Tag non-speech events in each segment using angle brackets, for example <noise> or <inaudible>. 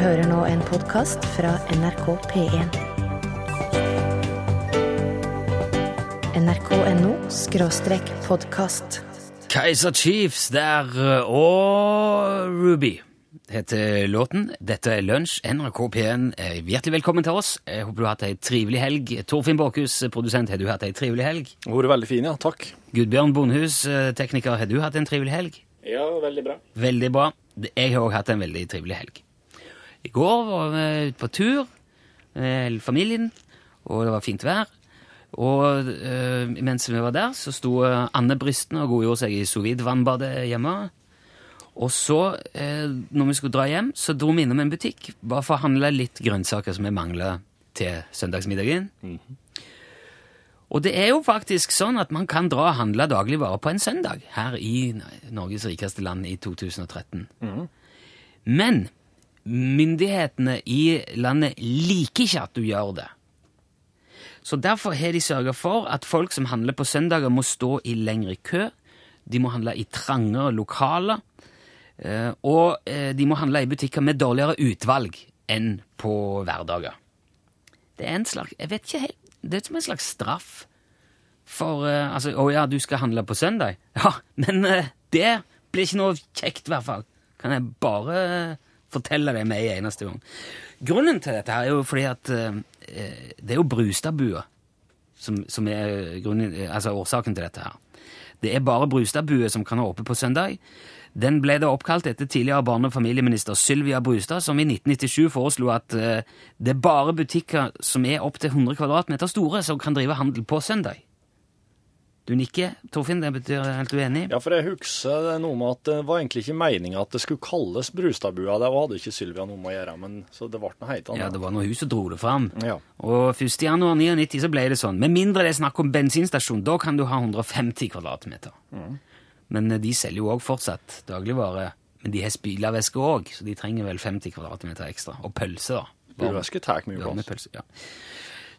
hører nå en podkast fra NRK P1. nrk.no skråstrek podkast. Kaiser Chiefs der og Ruby heter låten. Dette er Lunsj, NRK P1. er Hjertelig velkommen til oss. Jeg håper du har hatt ei trivelig helg. Torfinn Båkhus, produsent, har du hatt ei trivelig helg? Vært veldig fin, ja. Takk. Gudbjørn Bondhus, eh, tekniker, har du hatt en trivelig helg? Ja, veldig bra. Veldig bra. Jeg har òg hatt en veldig trivelig helg. I går var vi ute på tur med familien, og det var fint vær. Og eh, mens vi var der, så sto Anne Brysten og godgjorde seg i sous vide-vannbadet hjemme. Og så, eh, når vi skulle dra hjem, så dro vi innom en butikk bare for å handle litt grønnsaker som vi mangla til søndagsmiddagen. Og det er jo faktisk sånn at man kan dra og handle dagligvarer på en søndag her i Norges rikeste land i 2013. Men myndighetene i landet liker ikke at du gjør det. Så derfor har de sørga for at folk som handler på søndager, må stå i lengre kø. De må handle i trangere lokaler. eh, Og eh, de må handle i butikker med dårligere utvalg enn på hverdager. Det er en slags Jeg vet ikke helt Det er som en slags straff for eh, Altså, å ja, du skal handle på søndag? Ja, men det blir ikke noe kjekt, i hvert fall. Kan jeg bare fortelle det med en eneste gang. Grunnen til dette her er jo fordi at eh, det er jo Brustadbua som, som er grunnen, altså årsaken til dette her. Det er bare Brustadbua som kan ha åpent på søndag. Den ble da oppkalt etter tidligere barne- og familieminister Sylvia Brustad, som i 1997 foreslo at eh, det er bare butikker som er opptil 100 kvadratmeter store, som kan drive handel på søndag. Du nikker, Torfinn. Det betyr helt uenig? Ja, for jeg husker det noe med at det var egentlig ikke meninga at det skulle kalles Brustadbua. Det hadde ikke Sylvia noe med å gjøre, men så det ble noe helt Ja, det var når hun som dro det fram. Ja. Og 1. januar 99 så ble det sånn. Med mindre det er snakk om bensinstasjon, da kan du ha 150 kvadratmeter. Men eh, de selger jo òg fortsatt dagligvare. Men de har spylervæske òg, så de trenger vel 50 kvadratmeter ekstra. Og pølse, da. Spylervæske tar mye plass. ja.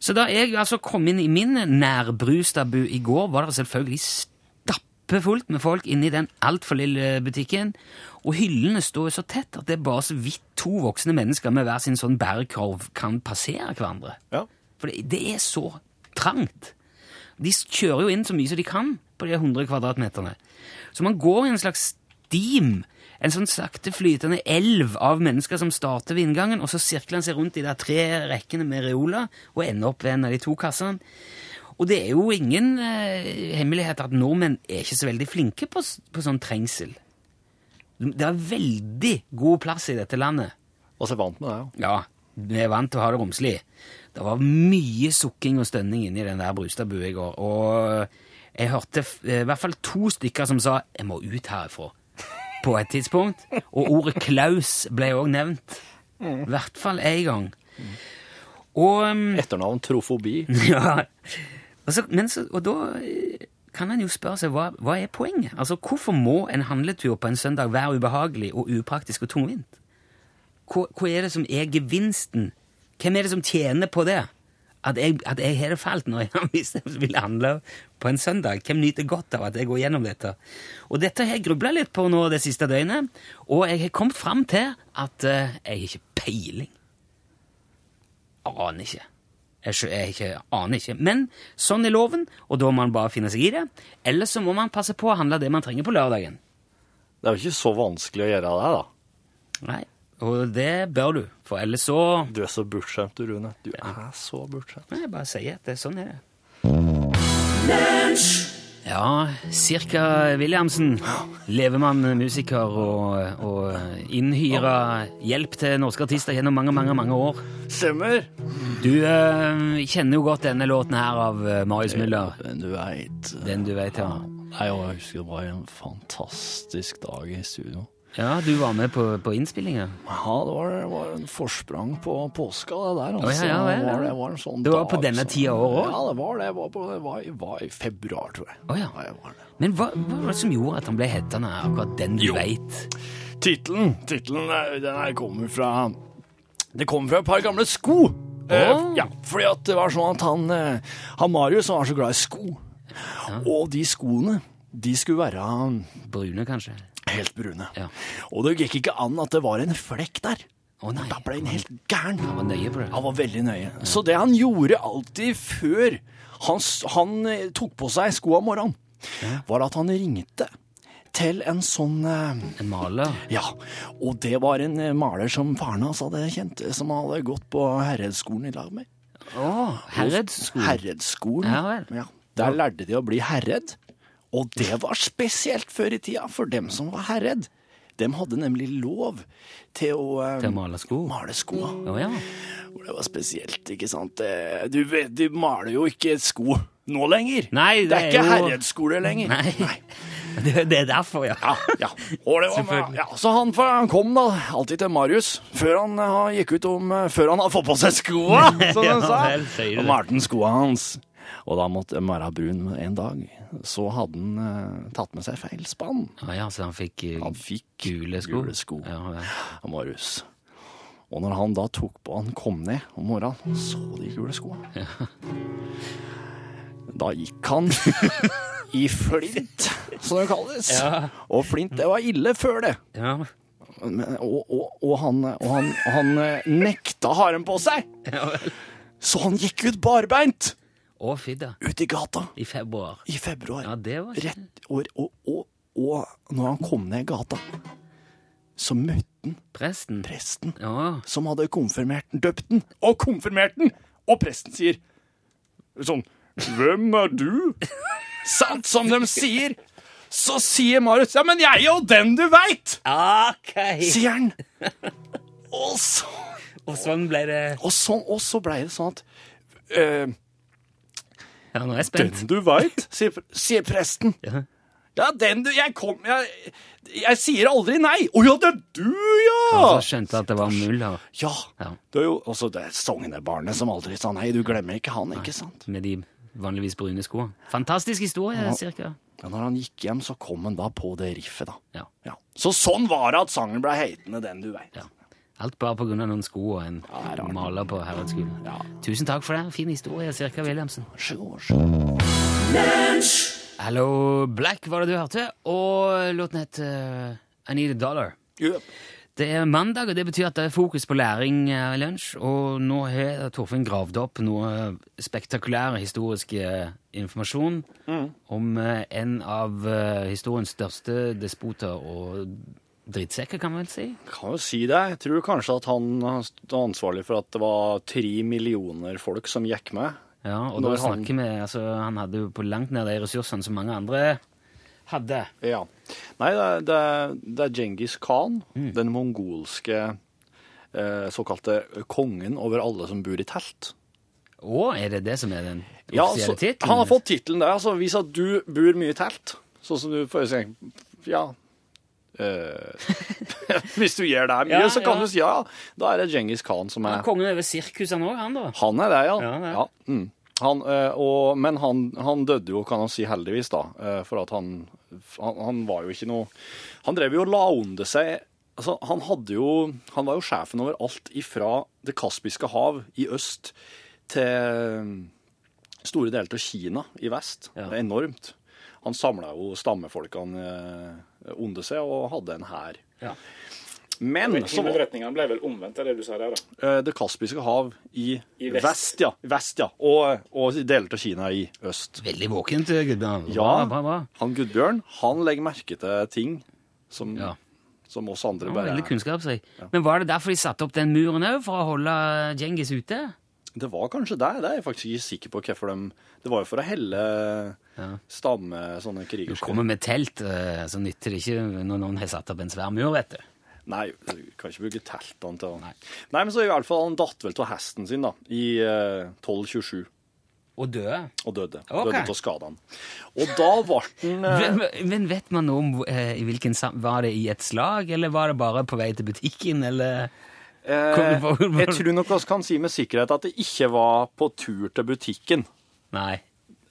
Så da jeg altså kom inn i min nærbrustabu i går, var det selvfølgelig stappfullt med folk inne i den altfor lille butikken. Og hyllene står så tett at det er bare så vidt to voksne mennesker med hver sin sånn bærekorv kan passere hverandre. Ja. For det, det er så trangt. De kjører jo inn så mye som de kan på de 100 kvadratmeterne. Så man går i en slags stim, en sånn sakte flytende elv av mennesker som starter ved inngangen, og så sirkler han seg rundt i de tre rekkene med reoler og ender opp ved en av de to kassene. Og det er jo ingen eh, hemmelighet at nordmenn er ikke så veldig flinke på, på sånn trengsel. Det er veldig god plass i dette landet. Og så er vant med det, ja. Ja, vi er vant til å ha det romslig. Det var mye sukking og stønning inni den der Brustadbua i går. Og jeg hørte f- i hvert fall to stykker som sa 'jeg må ut herifra' på et tidspunkt. Og ordet Klaus ble òg nevnt. I hvert fall én gang. Og um, Etternavn trofobi. <laughs> ja. Og, så, men så, og da eh, kan en jo spørre seg hva, hva er poenget? Altså, Hvorfor må en handletur på en søndag være ubehagelig og upraktisk og tungvint? Hva, hva er det som er gevinsten? Hvem er det som tjener på det? At jeg, at jeg har det fælt når jeg hvis jeg vil handle på en søndag? Hvem nyter godt av at jeg går gjennom dette? Og dette har jeg grubla litt på nå det siste døgnet, og jeg har kommet fram til at uh, jeg har ikke peiling aner ikke. Jeg, jeg ikke, aner ikke. Men sånn er loven, og da må man bare finne seg i det. Eller så må man passe på å handle det man trenger på lørdagen. Det er jo ikke så vanskelig å gjøre det, da. Nei, og det bør du, for ellers så Du er så bortskjemt, du, Rune. Du er så bortskjemt. Jeg bare sier at det, er sånn er det. Ja, Cirka Williamsen. Levemann, musiker og, og innhyra hjelp til norske artister gjennom mange, mange, mange år. Stemmer. Du eh, kjenner jo godt denne låten her av eh, Marius Müller. Den du veit Den du vet, ja. Nei, og jeg husker det var en fantastisk dag i studio. Ja, du var med på, på innspillinga. Ja, det var, var en forsprang på påska, det der. Altså. ja, ja, ja. det, var, det var en sånn Det var dag, på denne tida året også? Ja, det var det. Var, på, det var, i- var i februar, tror jeg. Oh, ja. var. Men hva, hva var det som gjorde at han ble hetende akkurat den du veit? Tittelen, tittelen eh, den her kommer fra Det kommer fra et par gamle sko. Eh, ja, fordi at det var sånn at han, eh, han Marius han var så glad i sko. Og de skoene, de skulle være Brune, kanskje? Helt brune. Ja. Og det gikk ikke an at det var en flekk der. Nei. Da ble han helt gæren. Han var nøye på det. Han var veldig nøye. Så det han gjorde alltid før han, han eh, tok på seg skoa om morgenen, var at han ringte til en sånn eh, En maler. Ja, og det var en eh, maler som faren hans hadde kjent, som hadde gått på herredsskolen i lag med. Å, Herredsskolen? Herredsskolen. Ja vel. Ja. Der lærte de å bli herred, og det var spesielt før i tida, for dem som var herred. De hadde nemlig lov til å, eh, Til å male sko. male skoa. Å ja. Og det var spesielt, ikke sant. Eh, Du, vet, du maler jo ikke sko nå lenger. Nei, det er ikke jo- herredsskole lenger. Nei. <laughs> Det, det er derfor, ja. Ja, ja. Og det var, Selvfølgelig. ja, så han, han kom da alltid til Marius før han eh, gikk ut om eh, Før han hadde fått på seg skoa, <laughs> som han sa. Og malte skoa hans. Og da måtte Mara brun en dag. Så hadde han eh, tatt med seg feil spann. Ja, ja, så han fikk, eh, Han fikk gule sko. Gule sko. Ja, ja. Han var russ. Og når han da tok på Han kom ned om morgenen, så de gule skoa. Da gikk han <laughs> i flint, som det kalles. Ja. Og flint, det var ille før det. ja. Men, og, og, og, han, og han, han eh, nekta haren på seg. ja vel. Så han gikk ut barbeint Å, fidda. Ute i gata I februar. i februar. Ja, det var ikke Rett, og, og, og, og når han kom ned gata, så møtte han Presten. presten. Ja. som hadde konfirmert den, døpt den og konfirmert den. Og presten sier sånn Hvem er du? <laughs> Sant som de sier. Så sier Marius Ja, men jeg er jo den du veit! Okay. Sier han. <laughs> Og så, Og sånn ble det og så, og så ble det sånn at eh, Ja, nå er jeg spent. Den du veit, sier, <laughs> sier presten. Ja. Ja, den du Jeg kom Jeg, jeg sier aldri nei. Å ja, det er du, ja! Og så skjønte jeg at det var mulla Ja. Ja. Det er jo også det sognebarnet som aldri sa nei. Du glemmer ikke han, ikke sant? med de vanligvis brune skoene. Fantastisk historie, cirka. Ja, når han gikk hjem, så kom han da på det riffet, da. Ja. Ja. Så sånn var det at sangen ble heitende Den du veit. ja. Alt bare av noen sko og en Ja, er maler på herredsskolen. Ja. Tusen takk for det. Fin historie, Sirka Williamsen. Hello Black var det du hørte, og låten het uh, I Need a Dollar. Yep. Det er mandag, og det betyr at det er fokus på læring eh, i lunsj. Og nå har Torfinn gravd opp noe spektakulær historisk informasjon informasjon om eh, en av eh, historiens største despoter og drittsekker, kan man vel si. Kan jo si det. Jeg tror kanskje at han var ansvarlig for at det var tre millioner folk som gikk med. Ja, og da snakker vi altså, Han hadde jo på langt nær de ressursene som mange andre hadde. Ja. Nei, det det det er Djengis Khan, den mongolske eh, såkalte kongen over alle som bor i telt. Å, er det det som er den Ja, altså, tittelen? han har fått tittelen der. Altså, hvis at du bor mye i telt, sånn som du for eksempel Ja. Eh, <laughs> hvis du gjør det mye, Ja, så kan ja. du si ja, da er det Djengis Khan som Han er ja, kongen over sirkusene òg, han, da. Han er det, ja. Ja, det ja. Mm. Han, eh, og, men han, han døde jo, kan man si, heldigvis, da. eh, For at han, han Han var jo ikke noe Han drev jo og la under seg Altså, han jo Han var jo sjefen over alt ifra Det kaspiske hav i øst til store deler av Kina i vest. Det er enormt. Han samla jo stammefolkene eh, under seg og hadde en hær. Ja. Men Himmelretningene ble vel omvendt av det du sa der, da. Eh, Det kaspiske hav i, I vest. vest. ja. Vest, ja. Og, og deler av Kina i øst. Veldig våkent, Gudbjørn. Ja. Bra, bra, bra. Han Gudbjørn han legger merke til ting som, Ja. som oss andre bare veldig Ja. Men var det derfor de satte opp den muren òg, for å holde Djengis ute? Det var kanskje det. Det er jeg faktisk ikke sikker på hvorfor de Det var jo for å helle Ja. stamme sånne Du kommer med telt, eh, så nytter det ikke når noen har satt opp en svær mur, vet du. Nei, du kan ikke bruke teltene til Nei. Nei, men så i hvert fall han datt vel av hesten sin, da, i eh, 1227, Og døde. og døde. Okay. Døde av skadene. Og da ble den eh, Men, men vet man noe om eh, i hvilken Var det i et slag, eller var det bare på vei til butikken, eller Eh, jeg tror nok vi kan si med sikkerhet at det ikke var på tur til butikken. Nei.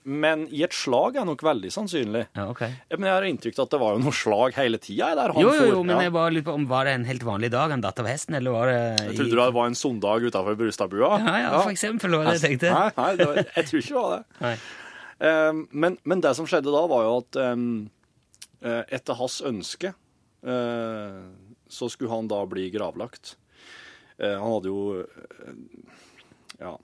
Men i et slag er nok veldig sannsynlig. Ja, ok. Men jeg har inntrykk av at det var jo noe slag hele tida Jo, jo, jo, men jeg bare lurer på om var det en helt vanlig dag han datt av hesten, eller var det Jeg trodde det var en sondag utafor Brustadbua. Ja, ja, for eksempel, var det jeg tenkte. Nei, nei det var, jeg tror ikke det var det. <laughs> Um, men, men det som skjedde da, var jo at um, eh, etter hans ønske uh, så skulle han da bli gravlagt. Eh, Han hadde jo eh, Ja,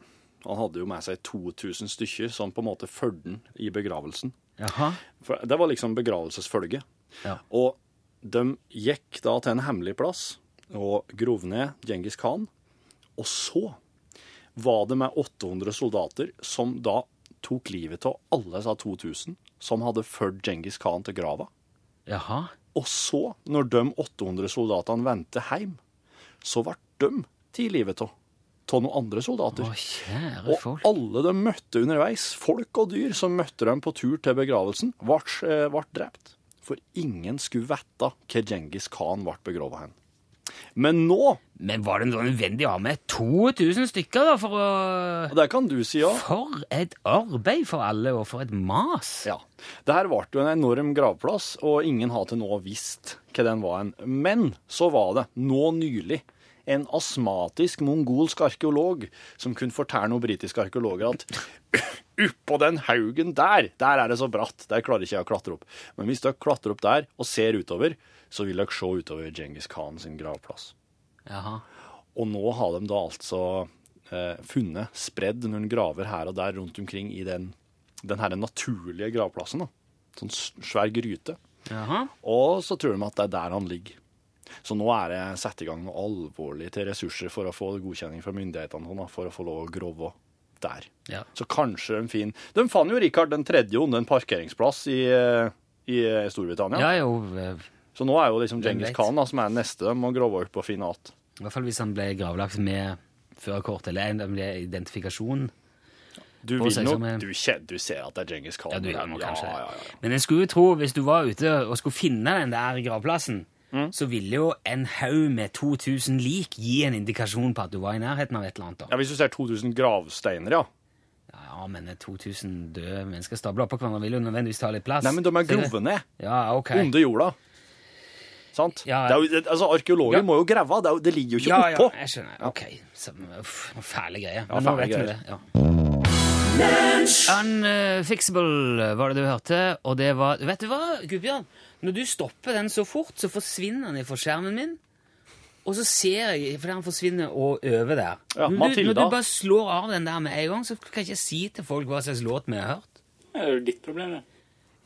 han hadde jo med seg 2000 stykker som på en måte fulgte han i begravelsen. Jaha. For det var liksom begravelsesfølget. Ja. Og de gikk da til en hemmelig plass og grov ned Djengis Khan. Og så var det med 800 soldater som da tok livet av alle disse 2000 som hadde fulgt Djengis Khan til grava. Jaha. Og så, når de 800 soldatene vendte hjem, så ble de tatt livet av av noen andre soldater. Å, Og alle de møtte underveis, folk og dyr som møtte dem på tur til begravelsen, ble, eh, drept. For ingen skulle vite hvor Djengis Khan ble begravet hen. Men nå, Men var det nødvendig å ha med 2000 stykker, da, for å det kan du si ja, For et arbeid for alle, og for et mas! ja. Det her ble jo en enorm gravplass, og ingen har til nå visst hva den var en. Men så var det, nå nylig, en astmatisk mongolsk arkeolog som kunne fortelle noen britiske arkeologer at oppå den haugen der, der er det så bratt, der klarer ikke jeg å klatre opp. Men hvis dere klatrer opp der og ser utover, så vil dere se utover Djengis Khan sin gravplass. Jaha. Og nå har de da altså eh, funnet spredd noen graver her og der rundt omkring i den, den her naturlige gravplassen. da. Sånn svær gryte. Jaha. Og så tror de at det er der han ligger. Så nå er det satt i gang noe alvorlig til ressurser for å få godkjenning fra myndighetene sånn for å få lov å grove der. Ja. Så kanskje de finner De fant jo Rikard den tredje under en parkeringsplass i, i eh, Storbritannia. ja, jo eh, Så nå er jo liksom Djengis? Khan da, som er neste de må grove opp og finne igjen. I hvert fall hvis han ble gravlagt med førerkort eller en identifikasjon. Du, vil seg nok, du, du ser at det er Djengis Khan. Ja, du gjør kanskje ja, ja, ja. Men jeg skulle jo tro, hvis du var ute og skulle finne den der gravplassen, Mm. så ville jo en haug med 2000 lik gi en indikasjon på at du var i nærheten av et eller annet. da. Ja, Hvis du ser 2000 gravsteiner, ja. Ja, men 2000 døde mennesker stabla oppå hverandre vil jo nødvendigvis ta litt plass. Nei, men de er grove ned. Ja, ok. Under jorda. Sant? Ja, Det jo, altså, Arkeologer Ja. må jo grave. Det, det ligger jo ikke Ja, ja, jeg skjønner. Ok. Så, uff, fæle greier. Ja, Men nå vet vi det. Ja. Unfixable var det du hørte, og det var Vet du hva, Gudbjørn? Når du stopper den så fort, så forsvinner den fra skjermen min. Og så ser jeg, fordi han forsvinner og øver der. Ja, når, du, når du bare slår av den der med en gang, så kan jeg ikke si til folk hva slags låt vi har hørt. Det er jo ditt problem, det.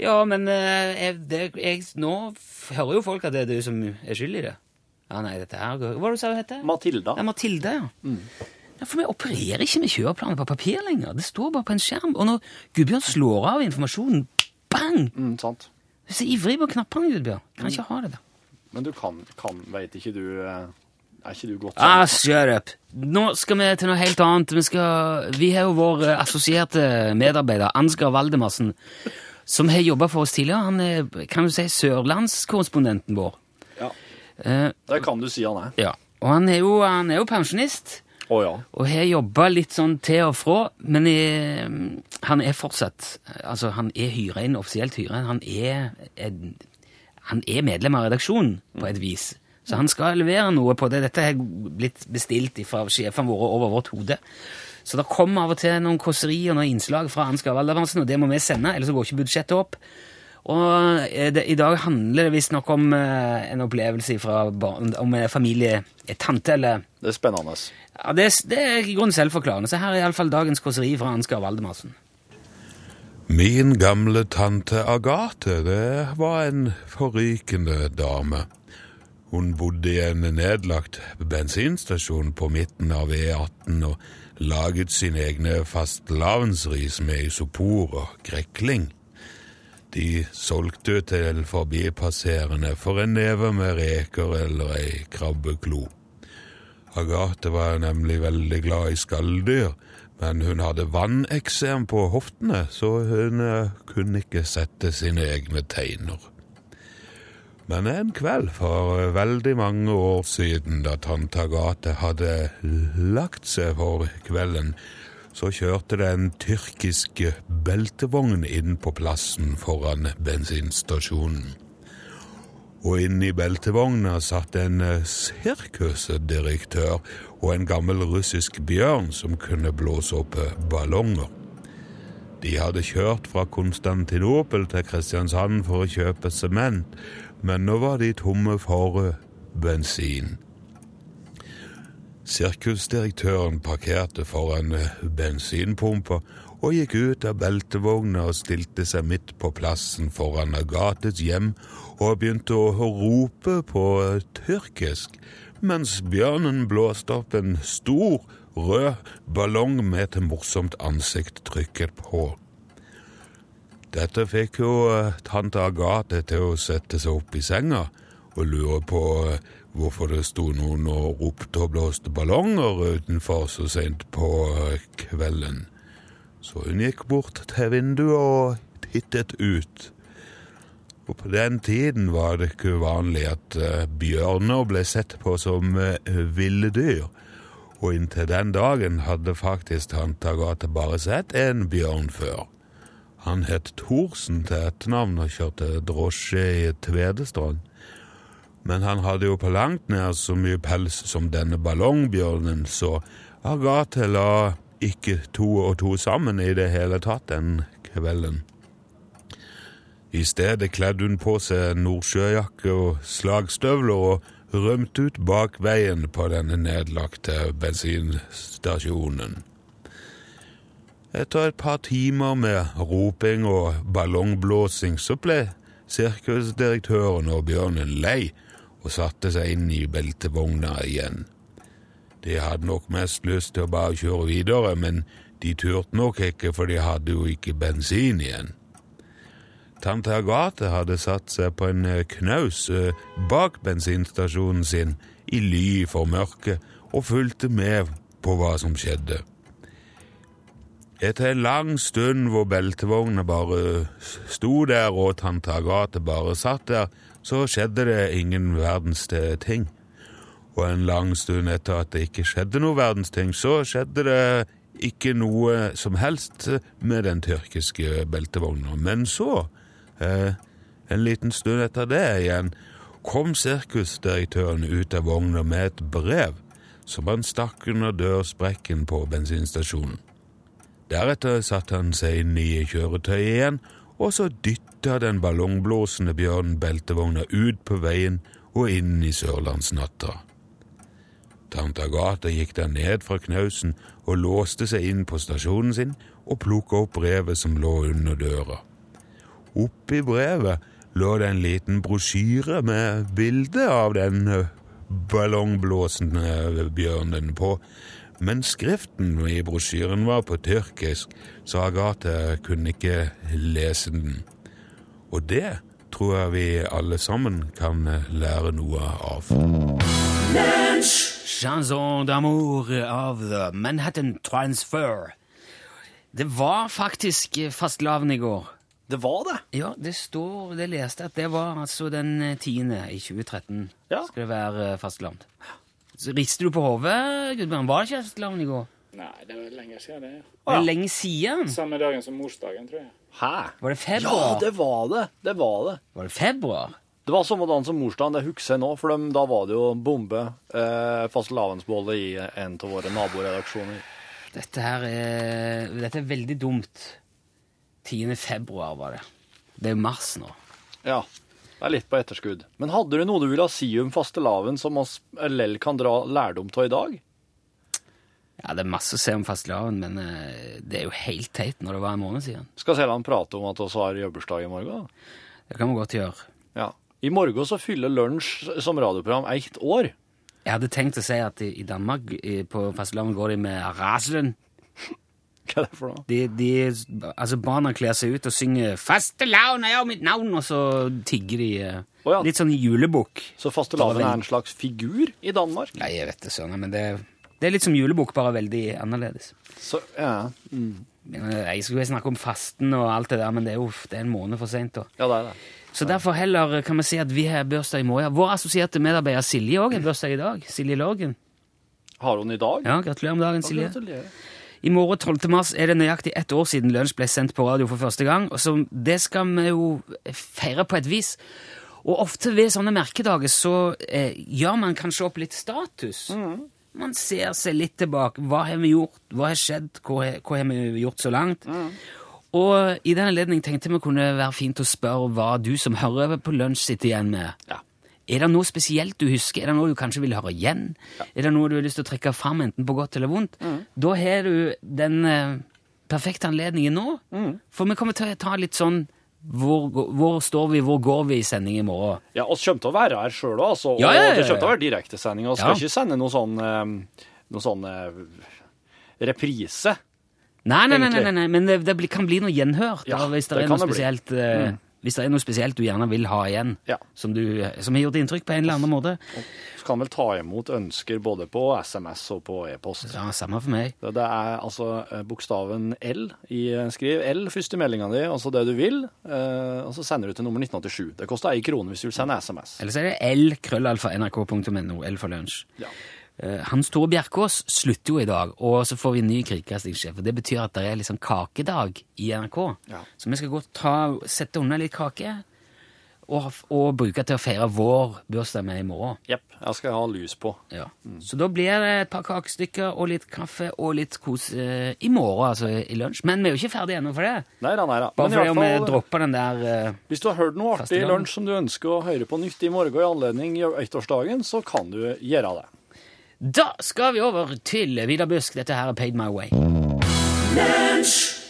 Ja, men eh, jeg, det, jeg, nå hører jo folk at det er du som er skyld i det. Ja, nei, dette her går Hva var det du sa hun het? Matilda. Ja, Mathilde, ja. ja. For vi opererer ikke med kjøreplaner på papir lenger. Det står bare på en skjerm. Og når Gudbjørn slår av informasjonen, bang! Mm, sant. Du er så ivrig på knappene, Gudbjørn. Kan ikke ha det der. Men du kan, kan Veit ikke du eh, Er ikke du godt Ah, shut up. Nå skal vi til noe helt annet. Vi, skal, vi har jo vår eh, assosierte medarbeider, Ansgar Valdemarsen, som har jobba for oss tidligere. Han er, kan du si, sørlandskorrespondenten vår. Ja. Eh, Det kan du si han er. ja. Og han er jo, han er jo pensjonist. Å ja. Og har jobba litt sånn til og fra, men jeg, han er fortsatt Altså, han er hyra inn, offisielt hyra. Han er, er, han er medlem av redaksjonen, på et vis. Så han skal levere noe på det. Dette har blitt bestilt fra sjefene våre over vårt hode. Så det kommer av og til noen kåserier og noen innslag fra Ansgar Valdervansen, og det må vi sende, ellers går ikke budsjettet opp. Og eh, det, i dag handler det visstnok om eh, en opplevelse fra barn, om en familie, en tante eller Det er spennende. ja, det, er- det er i grunnen selvforklarende. Så her er iallfall dagens kåseri fra Ansgar Valdemarsen. Min gamle tante Agathe, det var en forrykende dame. Hun bodde i en nedlagt bensinstasjon på midten av E18 og laget sine egne fastelavnsris med isopor og grekling. De solgte til forbipasserende for en neve med reker eller ei krabbeklo. Agathe var nemlig veldig glad i skalldyr, men hun hadde vanneksem på hoftene, så hun eh, kunne ikke sette sine egne teiner. Men en kveld for eh, veldig mange år siden, da tante Agathe hadde lagt seg for kvelden, så kjørte det en tyrkisk beltevogn inn på plassen foran bensinstasjonen. Og inne i beltevogna satt en eh, sirkusdirektør og en gammel russisk bjørn som kunne blåse opp eh, ballonger. De hadde kjørt fra Konstantinopel til Kristiansand for å kjøpe sement, men nå var de tomme for eh, bensin. Sirkusdirektøren parkerte foran eh, bensinpumpa og gikk ut av beltevogna og stilte seg midt på plassen foran Agates hjem og begynte å rope på eh, tyrkisk, mens bjørnen blåste opp en stor, rød ballong med et morsomt ansikt trykket på. Dette fikk jo eh, tante Agathe til å sette seg opp i senga og lure på hvorfor det sto noen og ropte og blåste ballonger utenfor så sent på eh, kvelden. Så hun gikk bort til vinduet og tittet ut. Og på den tiden var det ikke uvanlig at eh, bjørner ble sett på som eh, ville dyr. Og inntil den dagen hadde faktisk tante Agathe bare sett en bjørn før. Han het Thorsen til etternavn og kjørte drosje i Tvedestrand. Men han hadde jo på langt nær så mye pels som denne ballongbjørnen, så Agathe la ikke to og to sammen i det hele tatt den kvelden. I stedet kledde hun på seg nordsjøjakke og slagstøvler og rømte ut bak veien på denne nedlagte bensinstasjonen. Etter et par timer med roping og ballongblåsing så ble sirkusdirektøren og bjørnen lei og satte seg inn i beltevogna igjen. De hadde nok mest lyst til å bare kjøre videre, men de turte nok ikke, for de hadde jo ikke bensin igjen. Tante Agathe hadde satt seg på en eh, knaus eh, bak bensinstasjonen sin i ly for mørket og fulgte med på hva som skjedde. Etter en lang stund hvor beltevogna bare sto der og tante Agathe bare satt der, så skjedde det ingen verdens ting. Og en lang stund etter at det ikke skjedde noe verdens ting, så skjedde det ikke noe som helst med den tyrkiske beltevogna. Men så, eh, en liten stund etter det igjen, kom sirkusdirektøren ut av vogna med et brev som han stakk under dørsprekken på bensinstasjonen. Deretter satte han seg inn i kjøretøyet igjen, og så dytta den ballongblåsende bjørnen beltevogna ut på veien og inn i sørlandsnatta. Tante Agathe gikk da ned fra knausen og låste seg inn på stasjonen sin og plukka opp brevet som lå under døra. Oppi brevet lå det en liten brosjyre med bilde av den eh, ballongblåsende bjørnen på, men skriften i brosjyren var på tyrkisk, så Agathe kunne ikke lese den. Og det tror jeg vi alle sammen kan lære noe av. Chanson d'amour av The Manhattan Transfer. Det var faktisk fastelavn i går. Det var det. Ja, det står, det leste at det var altså den tiende i 2013 Ja. skal det være fastelavn. Så rister du på hodet, Gudbjørn? Var det ikke fastelavn i går? Nei, det var lenge siden det. Det er lenge siden. Samme dagen som morsdagen, tror jeg. Hæ? Var det februar? Ja, det var det. Det var det. Var det februar? Det var samme dagen som morsdagen, det husker jeg nå, for dem, da var det jo bombe eh, fastelavnsbolle i en av våre naboredaksjoner. Dette her er, dette er veldig dumt. 10. februar var det. Det er jo mars nå. Ja, det er litt på etterskudd. Men hadde du noe du ville si om fastelavn som oss lell kan dra lærdom av i dag? Ja, det er masse å se om fastelavn, men eh, det er jo helt teit når det var en måned siden. Skal Seland prate om at vi har jobbursdag i morgen? Det kan vi godt gjøre. Ja. I morgen så fyller Lunsj som radioprogram ett år. Jeg hadde tenkt å si at i, Danmark på fastelavn går de med raselen. <laughs> Hva er det for noe? De, de, altså Barna kler seg ut og synger 'Fastelavn er mitt navn', og så tigger de. Oh, ja. Litt sånn julebukk. Så fastelavn er en slags figur i Danmark? Nei, jeg vet det, søren, men det, det er litt som julebukk, bare veldig annerledes. Så, ja. Men, eh, Jeg skulle snakke om fasten og alt det der, men det er jo det er en måned for seint. ja, det er det. Så derfor heller kan vi si at vi har bursdag i morgen. Vår assosierte medarbeider Silje òg har bursdag i dag. Silje Lorgen. Har hun i dag? Ja, Gratulerer med dagen, Silje. Gratulerer. I morgen 12. mars er det nøyaktig ett år siden Lunsj ble sendt på radio for første gang. og så Det skal vi jo feire på et vis. Og ofte ved sånne merkedager så eh, gjør man kanskje opp litt status. Man ser seg litt tilbake. Hva har vi gjort? Hva har skjedd? Hva har, hva har vi gjort så langt? Og i den anledning tenkte vi kunne være fint å spørre hva du som hører på Lunsj sitter igjen med. Ja. Er det noe spesielt du husker? Er det noe du kanskje vil høre igjen? Er det noe du har lyst til å trekke fram, enten på godt eller vondt? Da har du den eh, perfekte anledningen nå. For vi kommer til å ta litt sånn hvor, hvor står vi, hvor går vi i sending i morgen? Ja, oss kommer til å være her sjøl òg, altså. Ja, ja, ja, Og det kommer til å være direktesending. Vi skal Ja. ikke sende noe sånn eh, noe sånn eh, reprise. Nei, nei, nei, nei, nei, men det, det kan bli noe gjenhør. Ja, hvis det, det er noe bli. Mm. Hvis det er noe spesielt du gjerne vil ha igjen, Ja. som, du, som har gjort inntrykk på en eller annen måte. Så kan vel ta imot ønsker både på SMS og på e-post. Ja, Samme for meg. Det det er altså eh, bokstaven L i eh, skriv. L først i meldinga di, altså det du vil, eh, og så sender du til nummer 1987. Det koster ei krone hvis du vil sende SMS. Eller så er det l krøllalfa nrk.no. L for lunsj. Ja. Eh, Hans Tore Bjerkås slutter jo i dag, og så får vi en ny kringkastingssjef. og Det betyr at det er liksom kakedag i NRK. Ja. Så vi skal gå ta, sette unna litt kake og, og bruke til å feire vår bursdag med i morgen. Jepp. Jeg skal ha lys på. Ja. Så da blir det et par kakestykker og litt kaffe og litt kos eh, i morgen, altså i lunsj. Men vi er jo ikke ferdige ennå for det. Nei da, nei da. Bare fordi om vi dropper den der eh, hvis du har hørt noe artig i lunsj som du ønsker å høre på nytt i morgen i anledning ettårsdagen, så kan du gjøre det. Da skal vi over til Vidar Busk. Dette her er Paid My Way.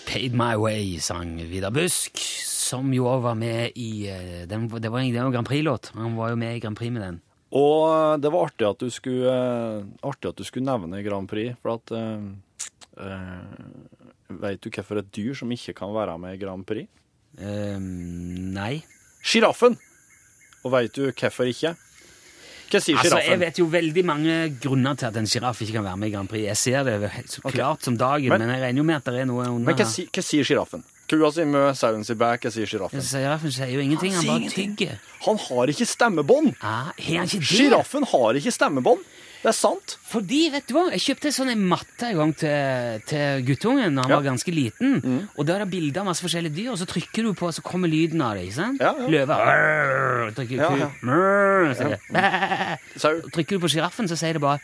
Paid My Way, sang Vidar Busk, som jo også var med i eh, den, Det var en Grand Prix-låt. Han var jo med i Grand Prix med den. Og eh, det var artig at du skulle, eh, artig at du skulle nevne Grand Prix, for at øh, Vet du hvorfor et dyr som ikke kan være med i Grand Prix? Um, nei. Sjiraffen! Og veit du hvorfor ikke? Hva sier Altså, jeg vet jo veldig mange grunner til at en sjiraff ikke kan være med i Grand Prix. Jeg ser det så klart klart som dagen, Men- men, jeg regner jo med at det er noe under Men hva, si, hva sier sjiraffen? Kua sier mø, sauen sier bæ, hva sier sjiraffen? Sjiraffen sier jo ingenting, han han bare tygger. Han har ikke stemmebånd! Ah, har ikke det? Sjiraffen har ikke stemmebånd! Det er sant. Fordi, vet du hva, jeg kjøpte sånn en matte en gang til, til guttungen da han Ja. Mm. var ganske liten. Og da er det bilder av masse forskjellige dyr, og så trykker du på, og så kommer lyden av det. ikke sant? Ja, ja. Løve trykker Ja, ku, ja. Bæ. Trykker du på sjiraffen, så sier det bare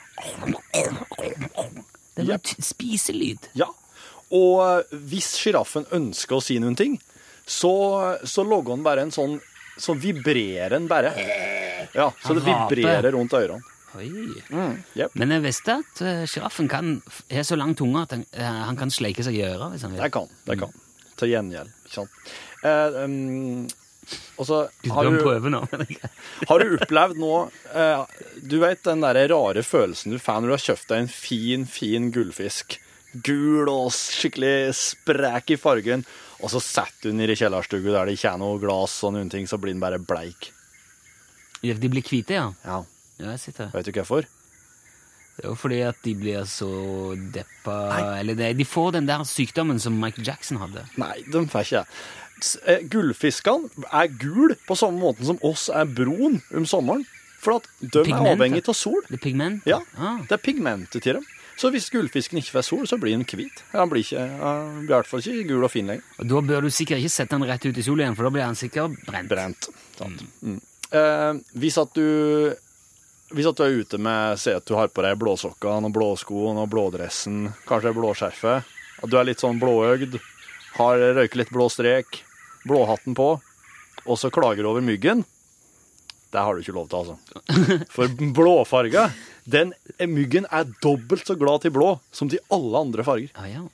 Det er t- spiselyd. Ja. Og eh, hvis sjiraffen ønsker å si noen ting, så, så logger han bare en sånn Så vibrerer den bare. Ja, så Han det vibrerer rundt ørene. Oi. Jepp. Men jeg visste at uh, sjiraffen kan har så lang tunge at han, eh, han kan sleike seg i øret hvis han vil. Det kan. Det kan. Til gjengjeld. Ikke sant. Eh, um, og så har Du <laughs> har du opplevd nå eh, Du vet den der rare følelsen du får når du har kjøpt deg en fin, fin gullfisk. Gul og skikkelig sprek i fargen. Og så setter du den i kjellerstua der det ikke er noe glass og noen ting, så blir den bare bleik. De blir hvite, ja. Ja, Ja, jeg sitter. Vet du hvorfor? Det er jo fordi at de blir så deppa Eller det, de får den der sykdommen som Michael Jackson hadde. Nei, de får ikke det. Eh, Gullfiskene er gul på samme måte som oss er brun om sommeren. For at de er avhengig av sol. Det er pigment. Ja, Ah. det er pigmentet til dem. Så hvis gullfisken ikke får sol, så blir den hvit. Han blir, ikke, han blir i hvert fall ikke gul og fin lenger. Og da bør du sikkert ikke sette den rett ut i sol igjen, for da blir han sikkert brent. Brent. Sant. Mm. Eh, hvis at du hvis at du er ute med Se at du har på deg blåsokkene og blåskoene og blådressen, kanskje blåskjerfet. At du er litt sånn blåøgd, har røyket litt blå strek, blåhatten på, og så klager over myggen. Det har du ikke lov til, altså. <laughs> For blåfarga, den myggen er dobbelt så glad til blå som til alle andre farger. Ah, ja.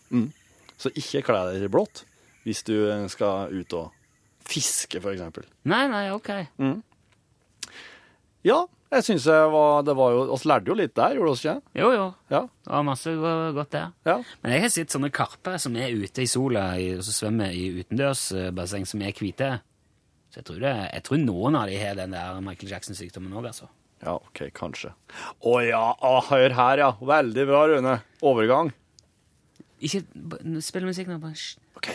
Så ikke kle deg i blått hvis du skal ut og fiske, eksempel. Nei, nei, ok. Ja, jeg syns det var, det var jo Vi lærte jo litt der, gjorde vi ikke? Jo, jo. Ja. Det var masse godt der. ja. Men jeg har sett sånne karper som er ute i sola og så svømmer i utendørsbasseng som er hvite. Så jeg tror, det, jeg tror noen av de har den der Michael Jackson-sykdommen òg, altså. Ja, OK, kanskje. Å ja, å, hør her, ja. Veldig bra, Rune. Overgang. Ikke spill musikk nå. bare hysj. OK.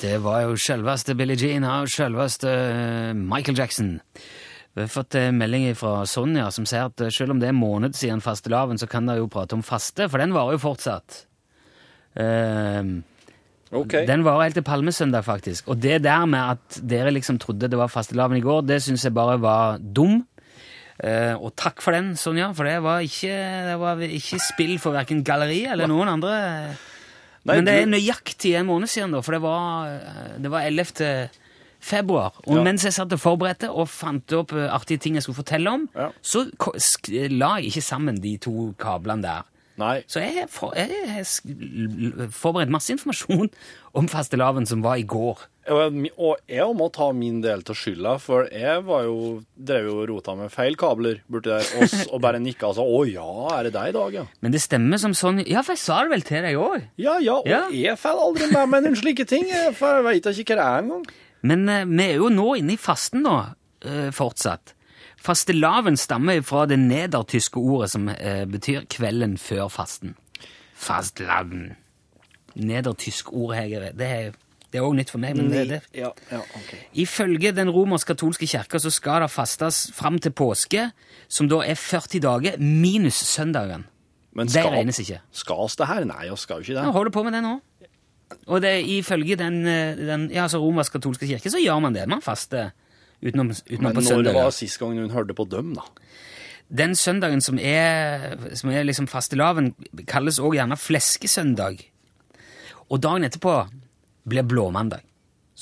Det var jo selveste Billie Jean og selveste eh, Michael Jackson. Vi har fått eh, melding fra Sonja som sier at eh, selv om det er måned siden fastelavn, så kan dere jo prate om faste, for den varer jo fortsatt. Uh, okay. Den varer helt til palmesøndag, faktisk. Og det der med at dere liksom trodde det var fastelavn i går, det syns jeg bare var dum. Uh, og takk for den, Sonja, for det var ikke, det var ikke spill for verken galleri eller noen andre. Nei, Men det er nøyaktig en måned siden, da, for det var, det var 11. februar. Og Ja. mens jeg satt og forberedte og fant opp eh, artige ting jeg skulle fortelle om, Ja. så la jeg ikke sammen de to kablene der. Nei. Så jeg har forberedt masse informasjon <laughs> om fastelavn som var i går. Og jeg- må ta min del til skylda, for jeg var jo, drev jo rota med feil kabler borti der, og, og bare nikka og sa 'Å ja, er det deg i dag', ja'? Men det stemmer som sånn Ja, for jeg sa det vel til deg òg. Ja, ja, og Ja. jeg får aldri med meg noen slike ting, for jeg veit ikke hva det er engang. Men eh, vi er jo nå inne i fasten, da, eh, fortsatt. Fastelavn stammer fra det nedertyske ordet som eh, betyr kvelden før fasten. Fastelavn. Nedertysk ord, Hege. det er det er òg nytt for meg. men det, det, Ja, ja, okay. Ifølge den romersk-katolske kirka så skal det fastes fram til påske, som da er 40 dager, minus søndagen. Men Det regnes ikke. Skal oss det her? Nei, vi skal jo ikke det. det. holder på med det nå. Og det, ifølge den, eh, den ja, altså romersk-katolske kirke så gjør man det. Man faster utenom, utenom Men på når søndager. var sist gang hun hørte på dem, da? Den søndagen som er, som er liksom fastelavn, kalles også gjerne fleskesøndag. Og dagen etterpå blir blåmandag.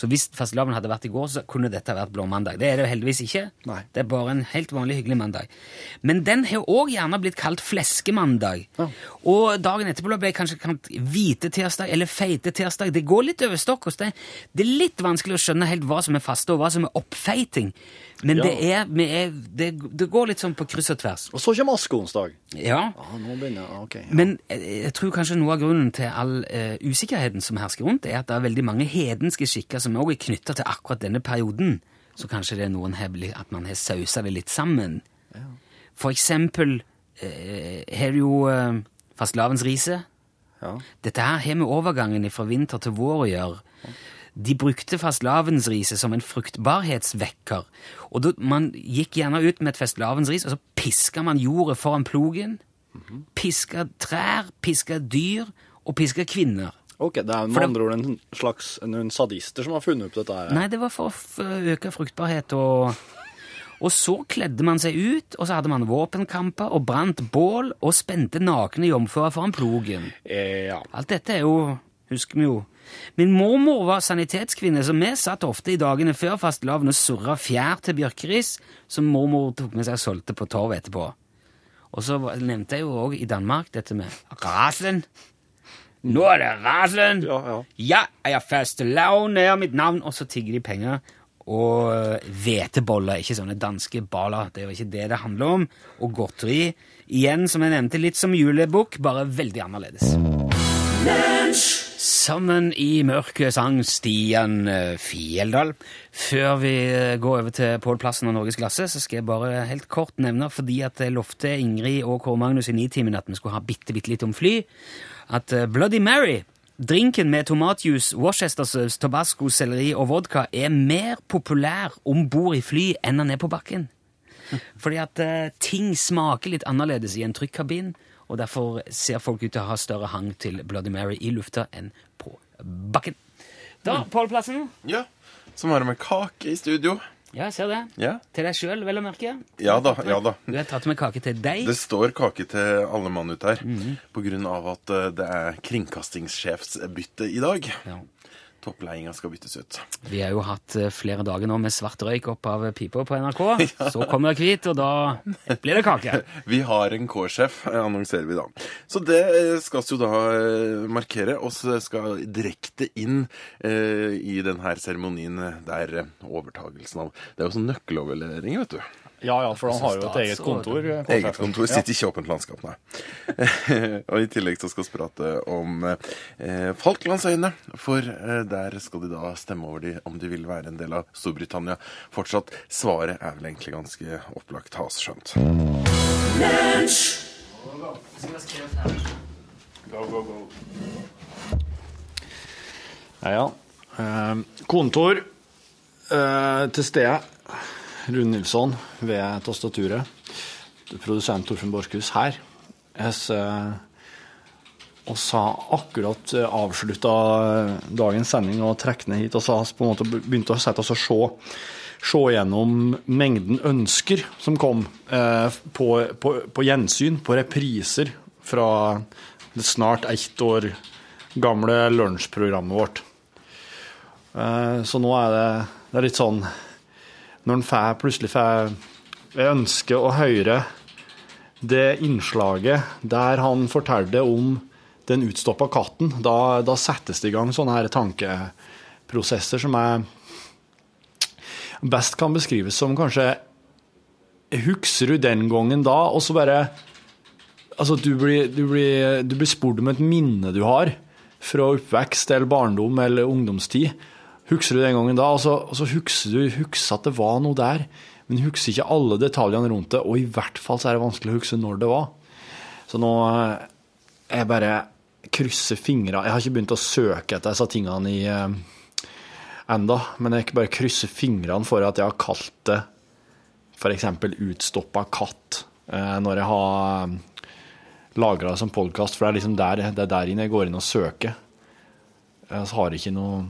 Så hvis fastelavn hadde vært i går, så kunne dette vært blåmandag. Det er det jo heldigvis ikke. Nei. Det er bare en helt vanlig hyggelig mandag. Men den har òg gjerne blitt kalt fleskemandag. Ja. Og dagen etterpå ble kanskje kalt hvite tirsdag eller feite tirsdag. Det går litt over stokk hos deg. Det er litt vanskelig å skjønne helt hva som er faste, og hva som er oppfeiting. Men Ja. det, er, vi er, det, det går litt sånn på kryss og tvers. Og så kommer askeonsdag. Ja, Ja, nå begynner jeg, ok. Ja. men jeg, jeg tror kanskje noe av grunnen til all uh, usikkerheten som hersker rundt, er at det er veldig mange hedenske skikker som også er knytta til akkurat denne perioden. Så kanskje det er noen har at man har sausa det litt sammen. For eksempel eh, har du jo uh, fastelavnsriset. Ja. Dette her har med overgangen fra vinter til vår å gjøre. De brukte fastelavnsriset som en fruktbarhetsvekker. Og da, Man gikk gjerne ut med et fastelavnsris, og så piska man jordet foran plogen. Piska trær, piska dyr og piska kvinner. Ok, det er med det- andre ord en slags noen sadister som har funnet opp dette her. Nei, det var for å øke fruktbarhet og Og så kledde man seg ut, og så hadde man våpenkamper og brant bål og spente nakne jomfruer foran plogen. Eh, ja. Alt dette er jo, husker vi jo. Min mormor var sanitetskvinne, så vi satt ofte i dagene før fastelavn og surra fjær til bjørkeris, som mormor tok med seg og solgte på torvet etterpå. Og så nevnte jeg jo òg i Danmark dette med raslen. Nå er det raslen! Ja, ja. Ja, jeg er fastelavn, det er mitt navn. Og så tigger de penger. Og eh, hveteboller, ikke sånne danske baller. Det er jo ikke det det handler om. Og godteri. Igjen, som jeg nevnte, litt som julebukk, bare veldig annerledes. Sammen i mørket sang Stian eh, Fjeldal. Før vi eh, går over til Pål Plassen og Norgesglasset, så skal jeg bare helt kort nevne, fordi at jeg lovte Ingrid og Kåre Magnus i Nitimen at vi skulle ha bitte, bitte litt om fly, at eh, Bloody Mary, drinken med tomatjuice, worcestersaus, tabasco, selleri og vodka, er mer populær om bord i fly enn den er på bakken. Fordi at eh, ting smaker litt annerledes i en trykkabin, og derfor ser folk ut til å ha større hang til Bloody Mary i lufta enn på bakken. Da, Pål Plassen. Ja, som har med kake i studio. Ja, jeg ser det. Ja, Til deg sjøl, vel å merke. ja da. ja da. Du har tatt med kake til deg. Det står kake til alle mann ut her, Mhm. på grunn av at eh, det er kringkastingssjefsbytte i dag. Ja. Toppledelsen skal byttes ut. Vi har jo hatt eh, flere dager nå med svart røyk opp av pipa på NRK. <laughs> Så kommer det hvit, og da blir det kake. <laughs> Vi har en K-sjef, eh, annonserer vi da. Så det eh, skal vi jo da markere, og så skal direkte inn eh, i denne seremonien der overtagelsen av Det er jo sånn nøkkeloverlevering, vet du. Ja, ja, for han har jo et eget kontor. Eget kontor sitter ikke i åpent landskap, nei. <laughs> og i tillegg så skal vi prate om eh, Falklandsøyene, for eh, der skal de da stemme over de, om de vil være en del av Storbritannia fortsatt. Svaret er vel egentlig ganske opplagt, har vi skjønt. Ja, ja. Eh, kontor eh, til stede. Rune Nilsson ved tastaturet. Produsent Torfinn Borchhus her. Jeg sa har akkurat eh, avslutta dagens sending og trekk ned hit. Og så vi på en måte begynt å sette oss og se, se gjennom mengden ønsker som kom eh, på, på, på gjensyn, på repriser fra det snart ett år gamle lunsjprogrammet vårt. Eh, Så nå er det, det er litt sånn Når en plutselig får Jeg ønsker å høre det innslaget der han fortalte om den utstoppa katten. Da, da settes det i gang sånne her tankeprosesser som er best kan beskrives som kanskje Husker du den gangen da, og så bare Altså, du blir, du, blir, du blir spurt om et minne du har fra oppvekst eller barndom eller ungdomstid. Husker du den gangen da, og så, og så husker du husker at det var noe der, men husker ikke alle detaljene rundt det, og i hvert fall så er det vanskelig å huske når det var. Så nå eh, jeg bare krysser fingra. Jeg har ikke begynt å søke etter disse tingene i eh, enda, men jeg bare krysser fingrene for at jeg har kalt det f.eks. utstoppa katt eh, når jeg har lagra det som podkast, for det er liksom der, det er der inne jeg går inn og søker. Jeg har ikke noe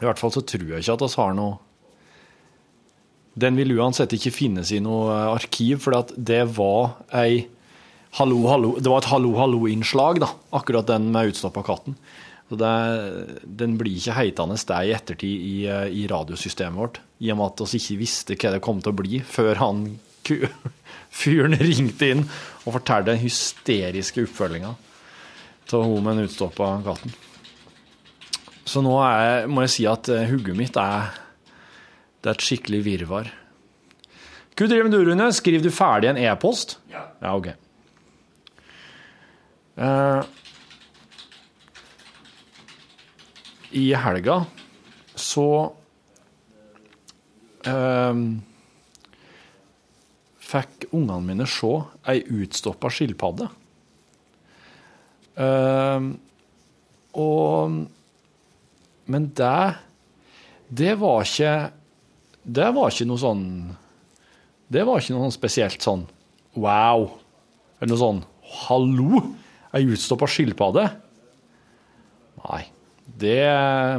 I hvert fall så tror jeg ikke at vi har noe Den vil uansett ikke finnes i noe arkiv, for det var ei hallo, hallo, det var et hallo, hallo-innslag, da, akkurat den med utstoppa katten. Så det, den blir ikke heitende det i ettertid i, i radiosystemet vårt, i og med at vi ikke visste hva det kom til å bli før han <laughs> fyren ringte inn og fortalte den hysteriske oppfølginga av hun med den utstoppa katten. Så nå er, må jeg si at eh, hugget mitt er det er et skikkelig virvar. Hva driver du, Rune? Skriver du ferdig en e-post? Ja. Ja, ok. Uh, I helga så uh, fikk ungene mine se ei utstoppa skilpadde. Uh, og Men det Det var ikke Det var ikke noe sånn Det var ikke noe sånn spesielt sånn wow. Eller noe sånn hallo, ei utstoppa skilpadde? Nei. Det,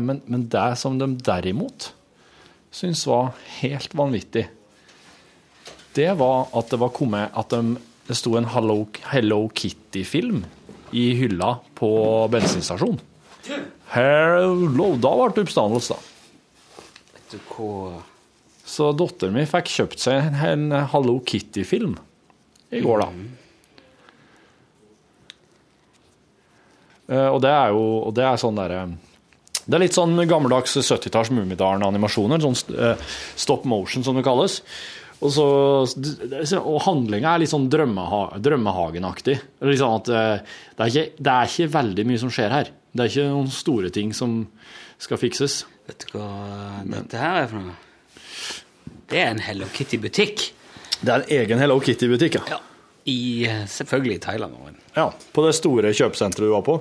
men, men det som de derimot syntes var helt vanvittig, det var at det var kommet at de, det sto en Hello, Hello Kitty-film i hylla på bensinstasjonen. Hello, da ble det oppstandelse, da. Vet du hva Så datteren min fikk kjøpt seg en, Hello Kitty-film i går, da. Eh, og det er jo og det er sånn derre Det er litt sånn gammeldags 70-talls Mummidalen-animasjoner. Sånn eh, stop motion, som det kalles. Og, så, og handlinga er litt sånn drømmeha, Drømmehagen-aktig. Liksom eh, det det er ikke veldig mye som skjer her. Det er ikke noen store ting som skal fikses. Vet du hva dette her er for noe? Det er en Hello Kitty-butikk. Det er en egen Hello Kitty-butikk, ja. Ja. I, eh, selvfølgelig i Thailand. Men. ja. På det store kjøpesenteret du var på.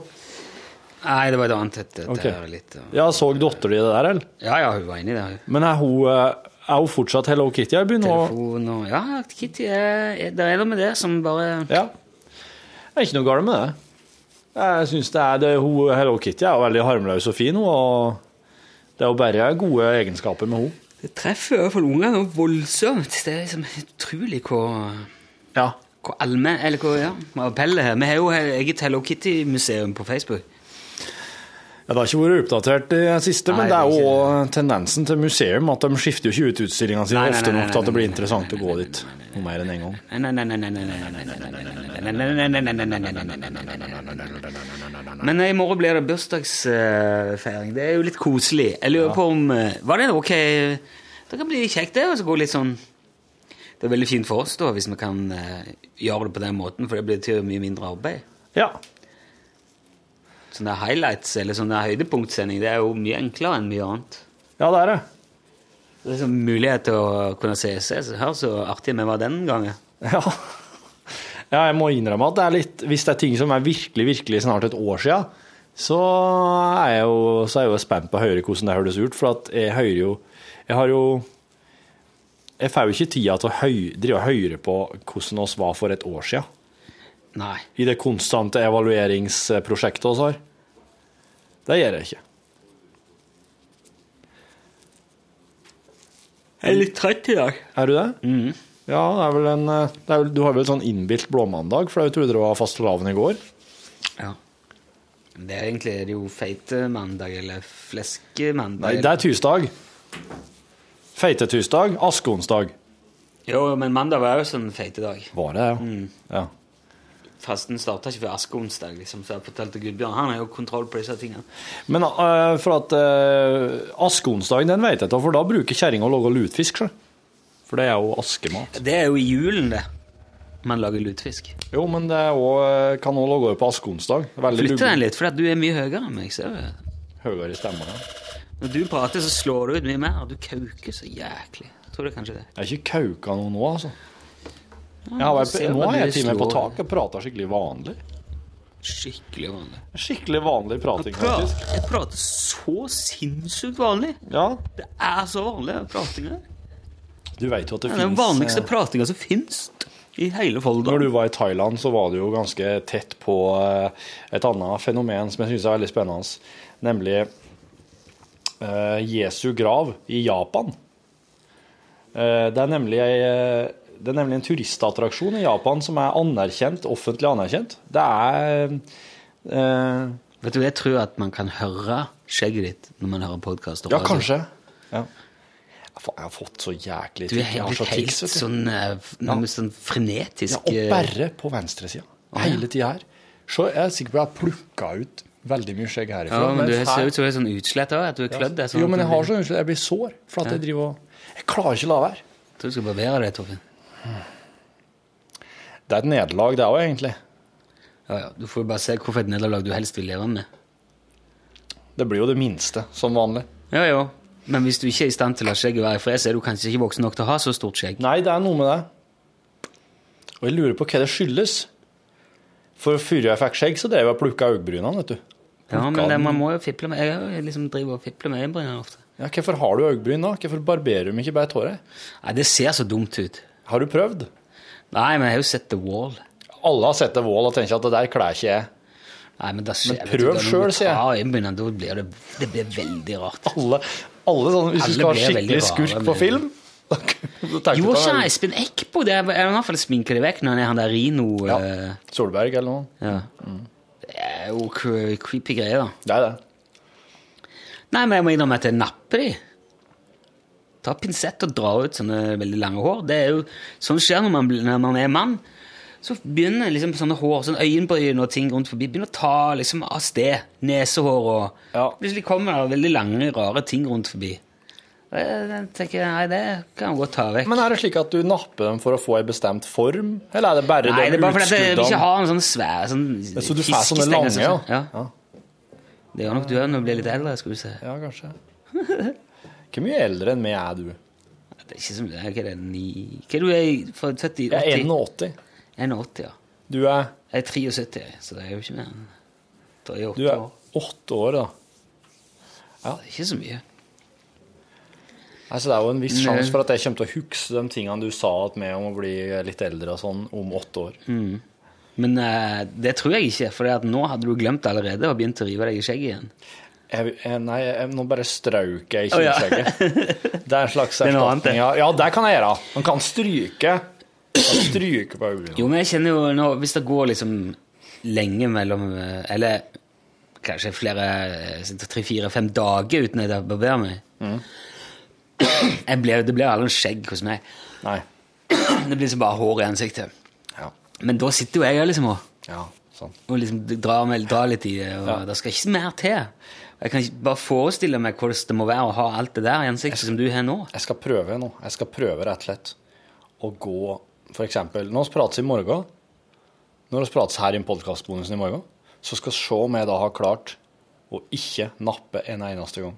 Nei, det var et annet et. okay. Ok. litt, og... Ja, Så dattera di det der, eller? ja, ja, hun var inni det. hun. Men er hun, eh, er hun fortsatt Hello Kitty? Jeg begynner Telefon og Ja, Kitty er, er Det er noe med det som bare Ja. Det er ikke noe galt med det. Jeg synes det er det, hun, Hello Kitty er veldig harmløs og fin, hun, og det er jo bare gode egenskaper med henne. Det treffer i hvert fall ungene voldsomt. Det er liksom utrolig hvor, Ja. hvor allmenn Eller hvor ja, appellet her. Vi har jo eget Hello Kitty-museum på Facebook. Det har ikke vært oppdatert i det siste, men Nei, det er det er jo òg tendensen til museum at de skifter jo ikke ut utstillingene sine ofte nok til at det blir interessant å gå dit noe mer enn én gang. Men i morgen blir det bursdagsfeiring. Det er jo litt koselig. Jeg lurer på om eh, Var det ok Det kan bli kjekt, det. Og så gå litt sånn Det er veldig fint for oss da, hvis vi kan eh, gjøre det på den måten, for det blir til mye mindre arbeid. Ja. Sånne highlights eller sånne høydepunktsending det er jo mye enklere enn mye annet. ja, det er det. Det er liksom mulighet til å kunne se, se hør så artig vi var den gangen. Ja. ja, jeg må innrømme at det er litt Hvis det er ting som er virkelig, virkelig snart et år siden, så er jeg jo, så er jeg jo spent på å høre hvordan det høres ut. For jeg hører jo Jeg har jo Jeg får jo ikke tida til å høy, drive og høre på hvordan oss var for et år siden. Nei. I det konstante evalueringsprosjektet vi har. Det gjør jeg ikke. Jeg er litt trøtt i dag. Er du det? Ja, det er vel en det er vel, Du har vel en sånn innbilt blåmandag, for jeg trodde det var fastelavn i går. Ja. Det er egentlig er det jo feitemandag eller fleskemandag. Nei, det er tirsdag. Feitetirsdag. Askeonsdag. Jo, men mandag var jo sånn feitedag. Var det, ja. Mm. ja. Fasten starta ikke før askeonsdag, liksom, så jeg fortalte Gudbjørn. Han har jo kontroll på disse tingene. Men uh, for at uh, askeonsdagen, den vet jeg ikke, for da bruker kjerringa å lage lutfisk, sjøl. For det er jo askemat. Det er jo i julen, det. Man lager lutfisk. Jo, men det er også, kan òg lage på askeonsdag. Veldig Flytte den litt, for du er mye høyere enn meg. ser du. høyere stemme. Ja. Når du prater, så slår du ut mye mer. Du kauker så jæklig. Jeg tror det kanskje det. Jeg har ikke kauka noe nå, altså. Jeg ser vært- nå er har jeg til og med på taket og prater skikkelig vanlig. Skikkelig vanlig. Skikkelig vanlig prating, Pra- faktisk. Jeg prater så sinnssykt vanlig. Ja, Det er så vanlig den pratinga. du veit jo at det Det er den vanligste eh, pratinga som fins i hele Folda. Når du var i Thailand, så var du jo ganske tett på eh, et annet fenomen som jeg syns er veldig spennende, nemlig uh, Jesu grav i Japan. Uh, det, er nemlig ei, det er nemlig en turistattraksjon i Japan som er anerkjent, offentlig anerkjent. Det er eh, Vet du, Jeg tror at man kan høre skjegget ditt når man hører podkast. Ja, kanskje. Ja. Jeg har fått så jæklig Du er helt, så helt tics, sånn eh, nærmest sånn frenetisk Ja, og eh, bare på venstresida. Hele tida her. Så jeg er sikker på at jeg har plukka ut veldig mye skjegg herifra. Ja, men du ser ut som du er sånn utslett òg. At du er klødd. sånn jo, men jeg har sånn utslett. jeg blir sår. For at jeg driver og Jeg klarer ikke å la være. Jeg tror du skal barbere deg, Torfinn. Det er et nederlag, det òg, egentlig. Ja, ja. Du får jo bare se hvorfor et nederlag du helst vil leve med. Det blir jo det minste, som vanlig. Ja, ja. Men hvis du ikke er i stand til å la skjegget være i fred, så er du kanskje ikke voksen nok til å ha så stort skjegg. Nei, det er noe med det. Og jeg lurer på hva det skyldes. For før jeg fikk skjegg, så drev jeg og plukka øyebrynene, vet du. Ja, men det, man må jo fiple med Jeg liksom driver og fipler med øyebrynene ofte. Ja, hvorfor har du øyebryn, da? Hvorfor barberer du ikke bare tåret? Nei, det ser så dumt ut. Har du prøvd? Nei, men jeg har jo sett The Wall. Alle har sett The Wall og tenker at det der kler ikke jeg. Nei, men, skjer, Men prøv sjøl, sier jeg. øyenbrynene, da blir det, det blir veldig rart. Alle, alle sånn, Hvis Alle du skal ha skikkelig rare skurk på film Jo, ikke Espen Eckbo det? Jeg har i hvert fall sminket det vekk når han er han der Rino Ja. eh, Solberg eller noe. ja. Det er jo creepy greier, da. Det er det. Nei, men jeg må innrømme at jeg napper de. Ta pinsett og dra ut sånne veldig lange hår. Det er jo Sånn skjer når man, når man er mann. Så begynner liksom sånne hår, sånn øyenbryn og ting rundt forbi, begynner å ta liksom av sted. Nesehår og Ja. Plutselig kommer det veldig lange, rare ting rundt forbi. Jeg, tenker, nei, det kan jeg godt ta vekk. Men er det slik at du napper dem for å få en bestemt form, eller er det bare nei, det er bare fordi jeg vil ikke ha en sånn svær sånn Så du får sånne lange, ja? ja. Ja. Det gjør nok du òg når du blir litt eldre, skal du se. Ja, kanskje. <laughs> Hvor mye eldre enn meg er du? Det er ikke så mye. Hva er det, ni Hva er du er for- 70, 80? Jeg er 81. 81, ja. Du er, Jeg er 73, så det er jo ikke mer enn Da er jeg du er år. åtte år, da. Det er ikke så mye. Altså, det er jo en viss sjanse for at jeg kommer til å huske de tingene du sa at med om å bli litt eldre og sånn om åtte år. Men uh, det tror jeg ikke, for nå hadde du glemt allerede og begynt å rive deg i skjegget igjen. Jeg, jeg, nei, jeg, nå bare strøk jeg i Å, ja. kinnskjegget. <laughs> Det er en slags er erstatning. Ja, ja, det kan jeg gjøre. Man kan stryke. Man kan stryke på øynene. Jo, men jeg kjenner jo nå, hvis det går liksom lenge mellom eh, Eller kanskje flere eh, tre, fire, fem dager uten at jeg barberer meg jeg blir, Det blir aldri skjegg hos meg. Nei. Det blir liksom bare hår i ansiktet. Ja. Men da sitter jo jeg liksom og Ja, sånn. og liksom drar, meg, dra litt i det. Og. Det skal ikke mer til. Jeg kan ikke bare forestille meg hvordan det må være å ha alt det der i ansiktet som du har nå. Jeg skal prøve nå. Jeg skal prøve rett og slett å gå For eksempel Når vi prates i morgen, når vi prates her i podkastbonusen i morgen, så skal vi se om jeg da har klart å ikke nappe en eneste gang.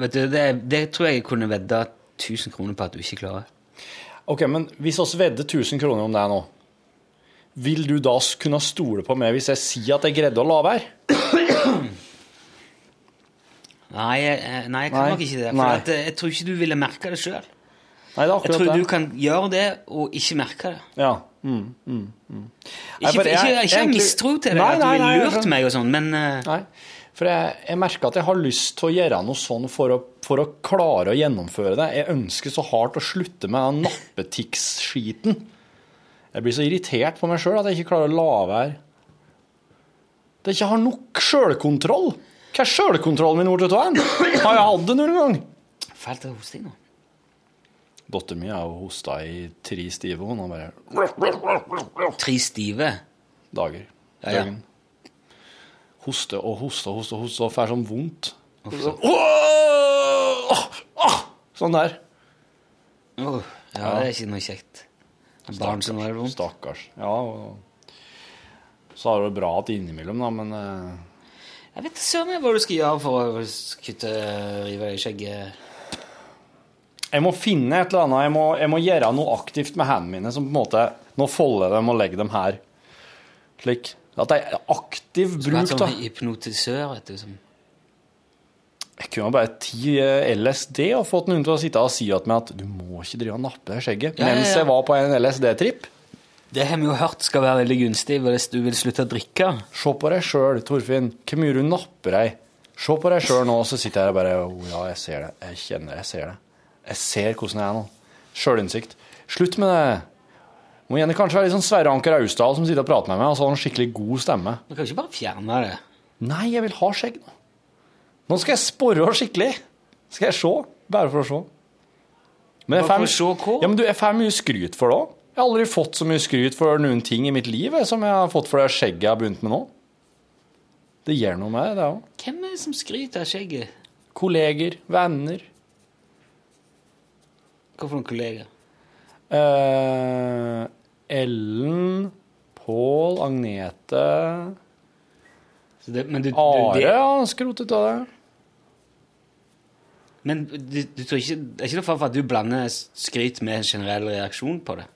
Vet du, Det, det tror jeg kunne vedda 1000 kroner på at du ikke klarer. Ok, men hvis vi vedder 1000 kroner om det nå, vil du da kunne stole på meg hvis jeg sier at jeg greide å la være? Nei, jeg, nei, jeg kan Nei. nok ikke det. For at, eh, jeg tror ikke du ville merke det sjøl. Jeg tror det. du kan gjøre det og ikke merke det. Ja. Mm, mm, mm. Ikke, for ikke, jeg- ikke, av mistro til det, Nei, at du ville lurt meg og sånn, men eh, Nei, for jeg, jeg merker at jeg har lyst til å gjøre noe sånn for å, for å klare å gjennomføre det. Jeg ønsker så hardt å slutte med den nappetics-skiten. Jeg blir så irritert på meg sjøl at jeg ikke klarer å la være. Det ikke har nok sjølkontroll. Hva er sjølkontrollen min borte av en? Har jeg hatt det noen gang? Fælt å hoste nå. Dattera mi har hosta i tre stive, hun har bare Tre stive. dager. Ja, ja. Døgn. Hoste og hoste og hoste og hoste og får sånn vondt. så- Åh! Åh! Sånn der. Ja, det er ikke noe kjekt. Barn som har vondt. Stakkars. Ja, og så har det bra at innimellom, da, men eh, Jeg vet søren hva du skal gjøre for å kutte rive i skjegget. Jeg må finne et eller annet. Jeg må, jeg må gjøre noe aktivt med hendene mine. Som på en måte Nå folder jeg dem og legger dem her. Slik. At det er aktiv bruk, da. sånn hypnotisør, vet du. Som Jeg kunne bare ti eh, LSD og fått noen til å sitte og si at, at du må ikke drive og nappe deg i skjegget. Ja, ja, Mens ja. jeg var på en LSD-tripp. Det har vi jo hørt skal være veldig gunstig hvis du vil slutte å drikke. Se på deg sjøl, Torfinn. Hvor mye du napper deg. Se på deg sjøl nå, så sitter jeg her og bare oh, ja, jeg ser det. Jeg kjenner det. Jeg ser det. Jeg ser hvordan jeg er nå. Sjølinnsikt. Slutt med det. Må gjerne kanskje være litt sånn Sverre Anker Austdal som sitter og prater med meg, og så har han en skikkelig god stemme. Du kan ikke bare fjerne det. Nei, jeg vil ha skjegg nå. Nå skal jeg spore oss skikkelig. Skal jeg se? Bare for å se. Men jeg får-? Ja, men du, jeg får mye skryt for det òg. Jeg har aldri fått så mye skryt for noen ting i mitt liv som jeg har fått for det skjegget jeg har begynt med nå. Det gjør noe med det, det òg. Hvem er det som skryter av skjegget? Kolleger, venner. Hva for noen kolleger? Eh, Ellen, Pål, Agnete Så det, men du, du, Are det, har skrotet av det. men du, du tror ikke, det er ikke noe fare for at du blander skryt med en generell reaksjon på det?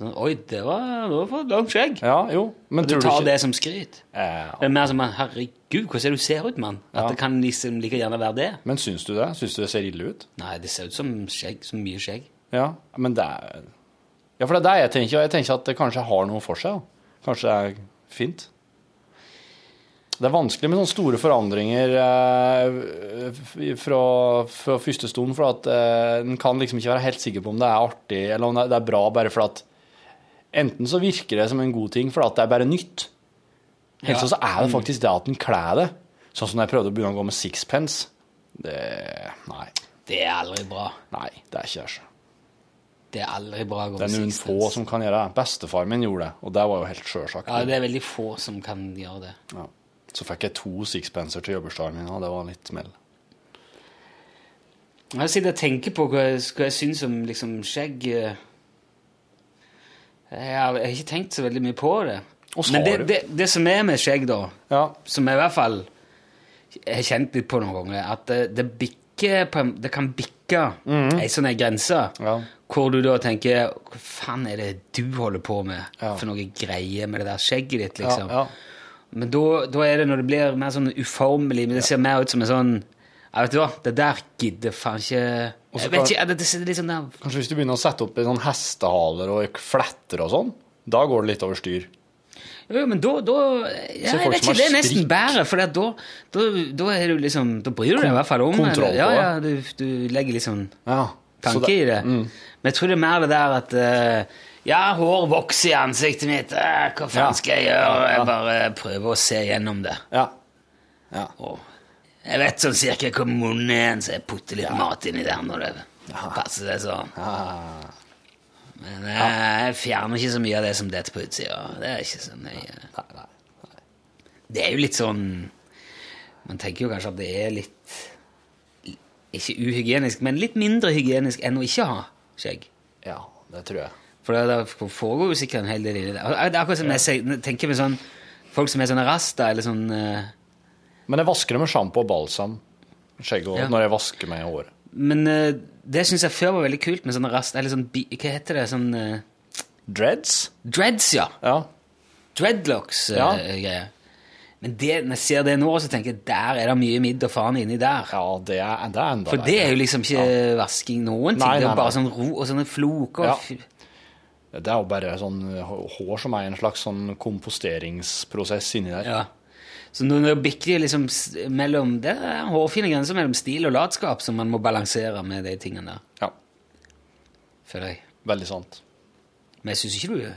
Oi, det var, det var for langt skjegg. Ja, jo. Men Og du tror tar det som skryt. Eh, Det er mer som herregud, hvordan er det du ser ut, mann? At Ja. det kan liksom like gjerne være det. Men syns du det? Syns du det ser ille ut? Nei, det ser ut som skjegg, som mye skjegg. Ja, men det er Ja, for det er det jeg tenker, og jeg tenker at det kanskje har noe for seg. da. Kanskje det er fint. Det er vanskelig med sånne store forandringer eh, f- fra, fra første stund, for at eh, en kan liksom ikke være helt sikker på om det er artig, eller om det det er bra bare for at Enten så virker det som en god ting for det er bare nytt, eller så er det faktisk det at en kler det. Sånn som da jeg prøvde å begynne å gå med sixpence. Det Nei. Det er aldri bra. Nei, det er ikke det. Det er aldri bra å gå med sixpence. Det er noen sixpence. få som kan gjøre det. Bestefar min gjorde det, og det var jo helt sjølsagt. Ja, det er veldig få som kan gjøre det. Ja. Så fikk jeg to sixpenser til jobbursdagen min, og det var litt smell. Jeg sitter og tenker på hva jeg, hva jeg syns om liksom skjegg eh. Jeg har, jeg har ikke tenkt så veldig mye på det. Men det, det, det som er med skjegg, da, Ja. som jeg i hvert fall har kjent litt på noen ganger, at det, det bikker på Det kan bikke ei sånn grense. Ja. Hvor du da tenker Hva faen er det du holder på med Ja. for noe greie med det der skjegget ditt, liksom? Men da, er det når det blir mer sånn uformelig, men det ser mer ut som en sånn ja, vet du hva, det der gidder faen ikke Og så Jeg vet ikke, det, det, det sånn der Kanskje hvis du begynner å sette opp sånn hestehaler og fletter og sånn, da går det litt over styr. Jo, men da, da ja, Jeg vet ikke, det er nesten bedre, for da, da, da er du liksom Da bryr du deg i hvert fall om Kontroll på Ja, ja, du, du legger sånn Ja. Tanke i det. Mm. Men jeg tror det er mer det der at uh, Ja, hår vokser i ansiktet mitt. uh, hva faen Ja. skal jeg gjøre? Jeg bare prøver å se gjennom det. Ja. ja. Og jeg vet sånn cirka hvor munnen er, så jeg putter litt mat inni der når det passer seg sånn. Men jeg, jeg fjerner ikke så mye av det som detter på utsida. Det er ikke så nøye. Nei, nei. Det er jo litt sånn Man tenker jo kanskje at det er litt Ikke uhygienisk, men litt mindre hygienisk enn å ikke ha skjegg. Ja, det tror jeg. For det, det foregår jo sikkert en hel del inni det. Det er akkurat som jeg tenker med sånn folk som er sånne rasta, eller sånn eh, Men jeg vasker det med sjampo og balsam. Skjegget Ja. når jeg vasker meg i håret. Men uh, det syns jeg før var veldig kult med sånne rast... eller sånn Hva heter det? Sånn uh, Dreads? Dreads, ja. Ja. Dreadlocks-greier. Ja. Men det, når jeg ser det nå, så tenker jeg der er det mye midd og faen inni der. ja, det er, det er enda For det er jo liksom ikke vasking noen ting. Nei, det er jo bare nei. sånn ro og sånne floker. Ja. Det er jo bare sånn hår som er en slags sånn komposteringsprosess inni der. Ja. Så når nå bikker liksom mellom Det er en hårfine grenser mellom stil og latskap som man må balansere med de tingene der, Ja, føler jeg. veldig sant. Men jeg syns ikke du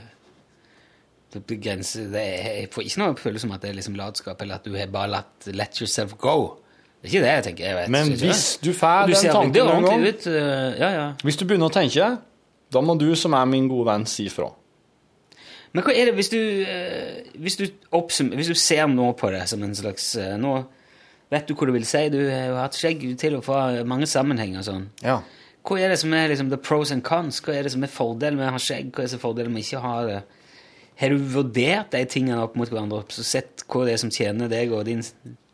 Det begrenser, det er, Jeg får ikke noe følelse som at det er liksom latskap, eller at du har bare latt let yourself go. Det er ikke det jeg tenker. Jeg vet, Men hvis du får den ser tanken noen gang ut. øh, Ja, ja. Hvis du begynner å tenke, da må du som er min gode venn, si fra. Men hva er det hvis du, eh, hvis du, hvis du ser nå på det som en slags eh, Nå vet du hva du vil si. Du har hatt skjegg til og fra mange sammenhenger. og sånn. Ja. Hva er det som er liksom, the pros and cons? Hva er det som er fordelen med å ha skjegg? Hva er det som er fordelen med ikke å ha det? Har du vurdert de tingene opp mot hverandre og sett hva det er som tjener deg og din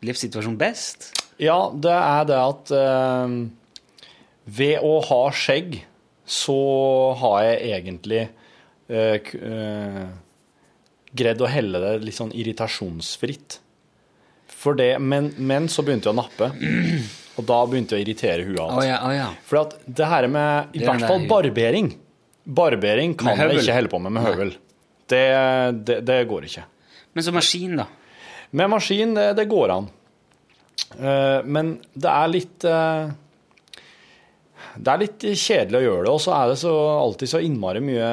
livssituasjon best? Ja, det er det at eh, ved å ha skjegg, så har jeg egentlig eh, eh, greid å helle det litt sånn irritasjonsfritt. For det, men, men så begynte jeg å nappe, og da begynte jeg å irritere huet hans. Oh, ja, oh, ja. For at det her med, i Det er hvert fall barbering, barbering kan jeg ikke holde på med med høvel. Det, det, det går ikke. Men så maskin, da? Med maskin, det, går an. Uh, men det er litt eh, Det er litt kjedelig å gjøre det, og så er det så, alltid så innmari mye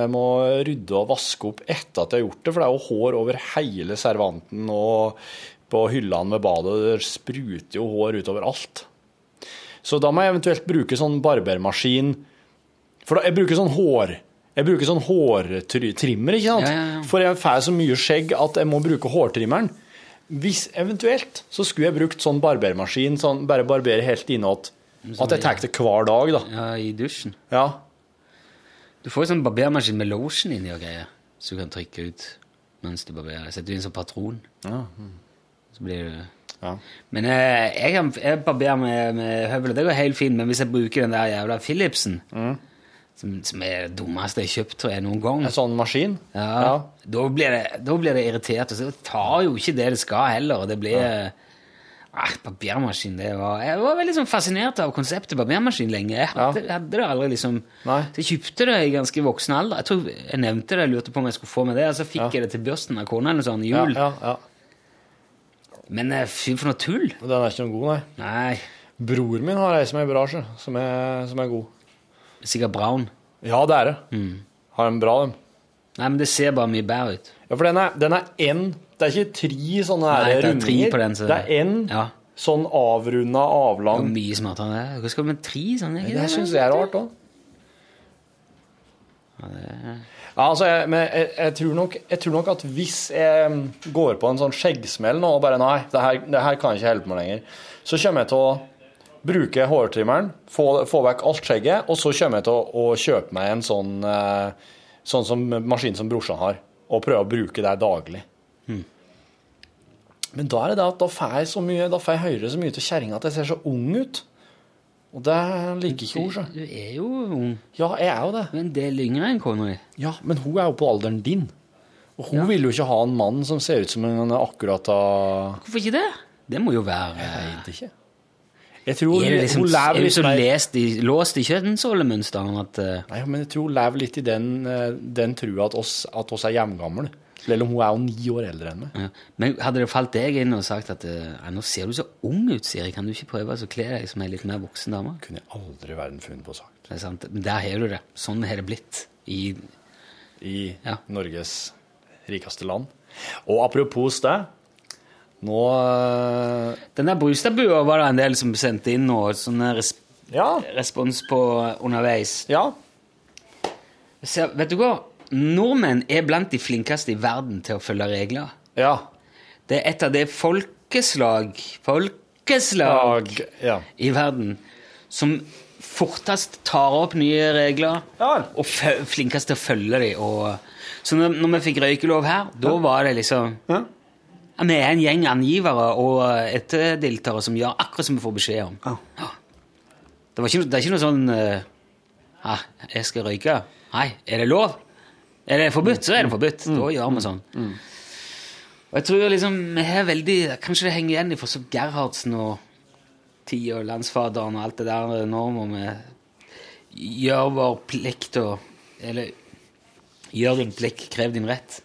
jeg må rydde og vaske opp etter at jeg har gjort det, for det er jo hår over hele servanten og på hyllene ved badet, det spruter jo hår utover alt. Så da må jeg eventuelt bruke sånn barbermaskin, for da, jeg bruker sånn hår jeg bruker sånn hårtrimmer, ikke sant? Ja, ja, ja. For jeg får så mye skjegg at jeg må bruke hårtrimmeren. Hvis eventuelt så skulle jeg brukt sånn barbermaskin, sånn bare barbere helt innåt. At jeg tar det hver dag, da. Ja, I dusjen? Ja. Du får jo sånn barbermaskin med lotion inni og greier, så du kan trykke ut mens du barberer. Setter du inn som patron, ja. så blir du Ja. Men eh, jeg, kan, jeg barberer med, med høvel, og det går helt fint, men hvis jeg bruker den der jævla Philipsen, som, som er det dummeste jeg har kjøpt, tror jeg, noen gang En sånn maskin. ja, Da, blir det, da blir det irritert, og så tar jo ikke det det skal heller, og det blir Ah, barbermaskin, det var Jeg var veldig sånn fascinert av konseptet barbermaskin lenge. Jeg hadde, ja. hadde det aldri liksom Nei. Så jeg kjøpte det i ganske voksen alder. Jeg tror jeg nevnte det, jeg lurte på om jeg skulle få med det, og så fikk Ja. jeg det til børsten av kona eller sånn i jul. ja, ja. Men eh, fy for noe tull! Den er ikke noe god, nei. Nei, Bror min har ei som er bra. Som er, som er god. sikkert brown. Ja, det er det. Har de bra, dem? Nei, men det ser bare mye bedre ut. Ja, for den den er én Det er ikke tre sånne Nei, det er rundinger. på den, så- Det er én Ja. sånn avrunda, Det er mye smartere enn det. Hva skal du med tre sånne? Det, Det syns jeg er rart òg. Ja, altså, jeg, men jeg, jeg, tror nok, jeg tror nok at hvis jeg går på en sånn skjeggsmell nå og bare Nei, det her, det her kan jeg ikke holde på med lenger. Så kommer jeg til å bruke hårtrimmeren, få, få vekk alt skjegget, og så kommer jeg til å, å kjøpe meg en sånn, eh, sånn som maskin som brorsan har, og prøve å bruke det daglig. Men da er det det at da får jeg så mye, da får jeg høre så mye til kjerringa at jeg ser så ung ut. Og det liker ikke hun, så. Du er jo ung. Ja, jeg er jo det. Du er en del yngre enn kona di. Ja, men hun er jo på alderen din. Og hun Ja. vil jo ikke ha en mann som ser ut som en akkurat av Hvorfor ikke det? Det må jo være Jeg vet ikke. Jeg tror Er det liksom, hun er lever litt mer lest i, låst i kjønnsrollemønsteret at uh... Nei, men jeg tror hun lever litt i den, eh, den trua at oss, at oss er jevngamle. Selv om hun er jo ni år eldre enn meg. ja. Men hadde det falt deg inn og sagt at ja, nå ser du så ung ut, Siri, kan du ikke prøve å kle deg som ei litt mer voksen dame? Kunne jeg aldri i verden funnet på sagt. Det er sant. Men der har du det. Sånn har det blitt. I, I Ja. Norges rikeste land. Og apropos det Nå eh, den der Brustadbua var det en del som sendte inn noe sånn res Ja. respons på underveis. Ja. Så, vet du hva? Nordmenn er blant de flinkeste i verden til å følge regler. Ja. Det er et av de folkeslag Folkeslag Ja. i verden som fortest tar opp nye regler Ja. og flinkest til å følge dem. Og, så når, når vi fikk røykelov her, da var det liksom Ja. Vi er en gjeng angivere og etterdeltere som gjør akkurat som vi får beskjed om. Ja. Det, var ikke, det er ikke noe sånn ah, 'Jeg skal røyke.' Nei, er det lov? Er det forbudt, så er det forbudt. Da gjør vi sånn. Og jeg tror liksom vi har veldig Kanskje det henger igjen fra så Gerhardsen og Tid og Landsfaderen og alt det der. Nå må vi gjøre vår plikt og Eller gjør din plikt, krev din rett.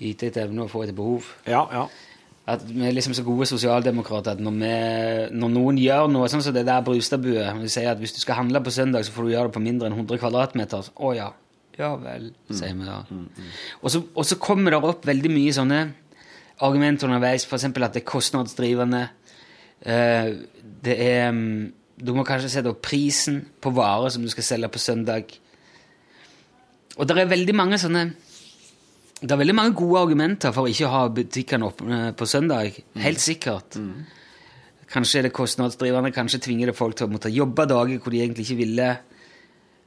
Yte etter evne og få etter behov. Ja, ja. At vi er liksom så gode sosialdemokrater at når, vi, når noen gjør noe sånn som det der Brustadbuet Vi sier at hvis du skal handle på søndag, så får du gjøre det på mindre enn 100 kvadratmeter. Å ja. Ja vel, sier vi da. Og, så, og så kommer det opp veldig mye sånne argumenter underveis, f.eks. at det er kostnadsdrivende. Eh, det er mm, Du må kanskje se opp prisen på varer som du skal selge på søndag. Og det er veldig mange sånne Det er veldig mange gode argumenter for å ikke ha butikkene åpne på søndag. Helt sikkert. Kanskje er det kostnadsdrivende, kanskje tvinger det folk til å måtte jobbe dager hvor de egentlig ikke ville.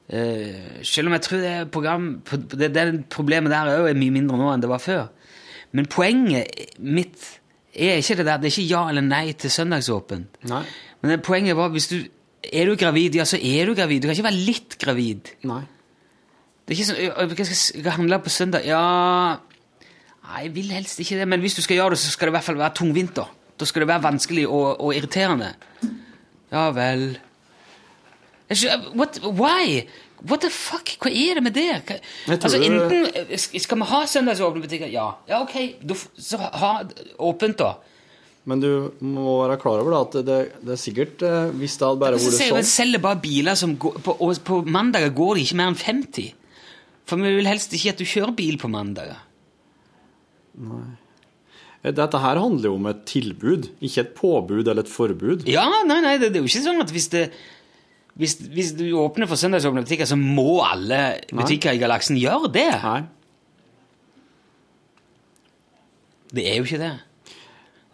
Uh, selv om jeg tror det, program, det, det problemet der òg er mye mindre nå enn det var før. Men poenget mitt er ikke det der, det er ikke ja eller nei til søndagsåpent. Nei. Men poenget var hvis du er du gravid, ja, så er du gravid. Du kan ikke være litt gravid. Nei. Det er ikke sånn, «Øh, skal, jeg handle på søndag. Ja Nei, jeg vil helst ikke det, men hvis du skal gjøre det, så skal det i hvert fall være tungvint. Da Da skal det være vanskelig og, og irriterende. Ja vel Jeg What, Why? What the fuck? Hva er det med det? Hva, altså, enten Skal vi ha søndagsåpne butikker? Ja. Ja, ok. du, Så ha åpent, da. Men du må være klar over da, at det, det er sikkert Hvis det hadde bare vært sånn selger bare biler som går på, Og på mandager går det ikke mer enn 50. For vi vil helst ikke at du kjører bil på mandager. Nei. Dette her handler jo om et tilbud, ikke et påbud eller et forbud. Ja, nei, nei, det, det er jo ikke sånn at hvis det hvis, hvis du åpner for søndagsåpne butikker, så må alle butikker i galaksen gjøre det. Nei. Det er jo ikke det.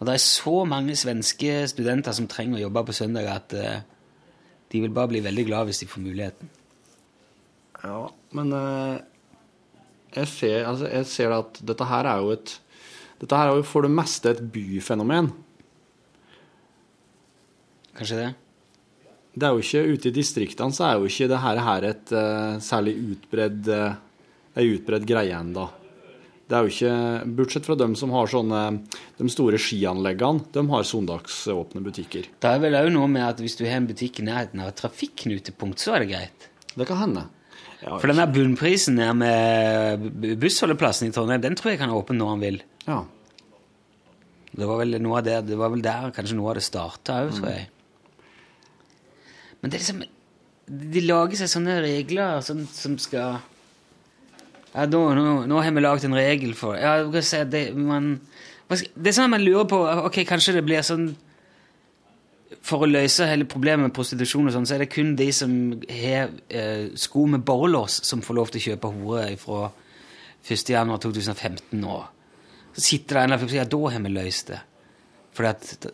Og det er så mange svenske studenter som trenger å jobbe på søndag, at eh, de vil bare bli veldig glad hvis de får muligheten. Ja, men eh, jeg, ser, altså, jeg ser at dette her er jo et Dette her er jo for det meste et byfenomen. Kanskje det? Det er jo ikke Ute i distriktene så er jo ikke det her, her et uh, særlig utbredd uh, ei utbredd greie ennå. Det er jo ikke Bortsett fra dem som har sånne De store skianleggene, de har søndagsåpne butikker. Det er vel òg noe med at hvis du har en butikk i nærheten av et trafikknutepunkt, så er det greit. Det kan hende. Ja, For den der bunnprisen nede med bussholdeplassen i Trondheim, den tror jeg kan ha åpen når han vil. ja. Det var vel, noe av det, det var vel der kanskje noe av det starta òg, tror jeg. Men det er liksom De lager seg sånne regler som, som skal ja, nå, nå, nå har vi laget en regel for ja, det, man, det er sånn at man lurer på Ok, kanskje det blir sånn For å løse hele problemet med prostitusjon, og sånn, så er det kun de som har eh, sko med borrelås, som får lov til å kjøpe hore fra 1.1.2015 nå. Så sitter det en eller annen og sier ja, da har vi løst det. Fordi at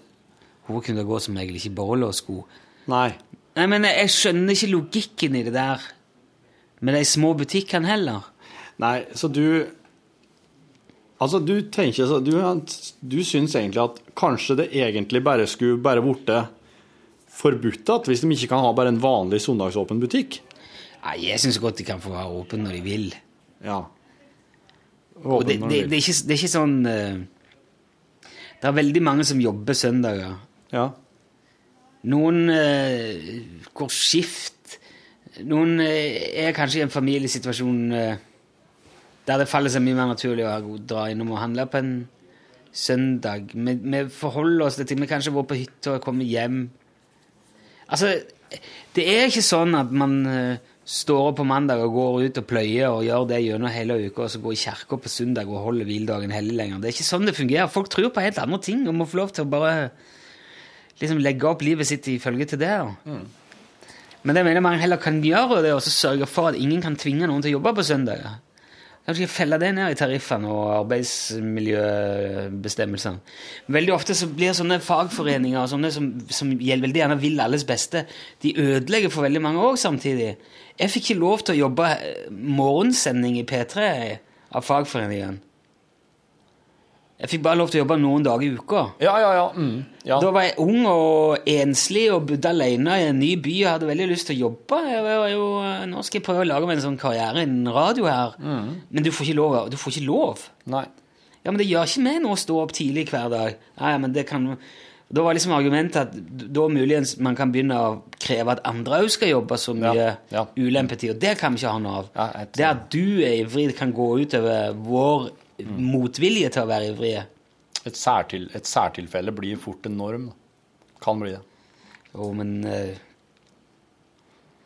hore kunne gå som regel ikke i borrelåssko. Nei. Nei, men jeg, jeg skjønner ikke logikken i det der med de små butikkene heller. Nei, så du Altså, du tenker så Du, du syns egentlig at kanskje det egentlig bare skulle bare blitt forbudt at hvis de ikke kan ha bare en vanlig søndagsåpen butikk? Nei, Jeg syns godt de kan få ha åpen når de vil. Ja. Og det, når de vil. det, er ikke, det er ikke sånn eh, Det er veldig mange som jobber søndager. Ja. Noen eh, går skift. Noen eh, er kanskje i en familiesituasjon der det faller seg mye mer naturlig å dra innom og handle på en søndag. Vi, vi forholder oss til ting. Vi kanskje går på hytta og kommer hjem. Altså, det er ikke sånn at man eh, står opp på mandag og går ut og pløyer og gjør det gjennom hele uka, og så går i kirka på søndag og holder hviledagen hellig lenger. Det er ikke sånn det fungerer. Folk tror på helt andre ting og må få lov til å bare liksom legge opp livet sitt i følge til det. Mm. Men det mener man heller kan gjøre, det er også sørge for at ingen kan tvinge noen til å jobbe på søndager. Kanskje felle det ned i tariffene og arbeidsmiljøbestemmelsene. Veldig ofte så blir sånne fagforeninger sånne som, som veldig gjerne vil alles beste, de ødelegger for veldig mange òg samtidig. Jeg fikk ikke lov til å jobbe eh, morgensending i P3 av fagforeningen. Jeg fikk bare lov til å jobbe noen dager i uka. Ja, ja, ja. Mm. ja. Da var jeg ung og enslig og bodde alene i en ny by og hadde veldig lyst til å jobbe. Jo, nå skal jeg prøve å lage meg en sånn karriere innen radio her. Men du får ikke lov. Du får ikke lov. Nei. Ja, men det gjør ikke meg noe å stå opp tidlig hver dag. Nei, men det kan... Da var liksom argumentet at da muligens man kan begynne å kreve at andre òg skal jobbe så mye Ja, ja. ulempetid, og det kan vi ikke ha noe av. Det at du er ivrig, kan gå utover vår motvilje til å være ivrige. Et, særtil, et særtilfelle blir fort en norm. Kan bli det. Jo, men eh,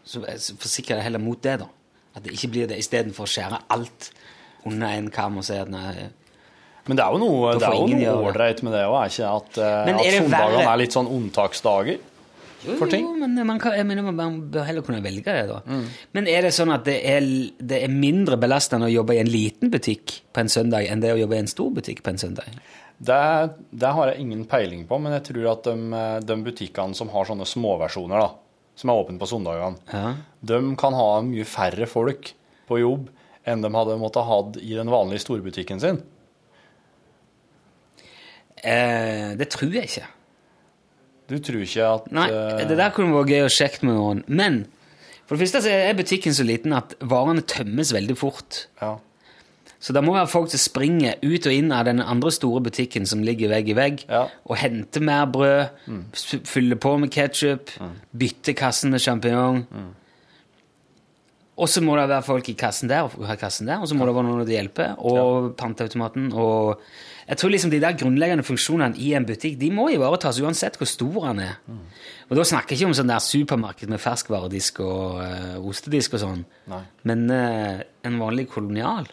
Så så forsikrer jeg heller mot det, da. At det ikke blir det istedenfor å skjære alt under en kam og si at nei Men det er jo noe, ålreit med det òg, er ikke at, eh, Men er at søndagene er litt sånn unntaksdager? Jo, For ting. jo, men man, kan, jeg mener man bør heller kunne velge det, da. Mm. Men er det sånn at det er, det er mindre belastende å jobbe i en liten butikk på en søndag enn det å jobbe i en stor butikk på en søndag? Det, det har jeg ingen peiling på, men jeg tror at de, de butikkene som har sånne småversjoner, da, som er åpne på søndagene, Ja. de kan ha mye færre folk på jobb enn de hadde måttet ha i den vanlige storbutikken sin. Eh, det tror jeg ikke. Du tror ikke at Nei, eh, det der kunne vært gøy å sjekke med noen. Men for det første så er butikken så liten at varene tømmes veldig fort. ja. Så det må være folk som springer ut og inn av den andre store butikken som ligger vegg i vegg, Ja. og henter mer brød, mm. fyller på med ketsjup, bytter kassen med sjampinjong. Og så må det være folk i kassen der, og kassen der, og så må det være noen til å hjelpe, og panteautomaten, og jeg tror liksom de der grunnleggende funksjonene i en butikk, de må ivaretas uansett hvor stor den er. Og da snakker jeg ikke om sånn der supermarked med ferskvaredisk og uh, ostedisk og sånn, Nei. men uh, en vanlig kolonial.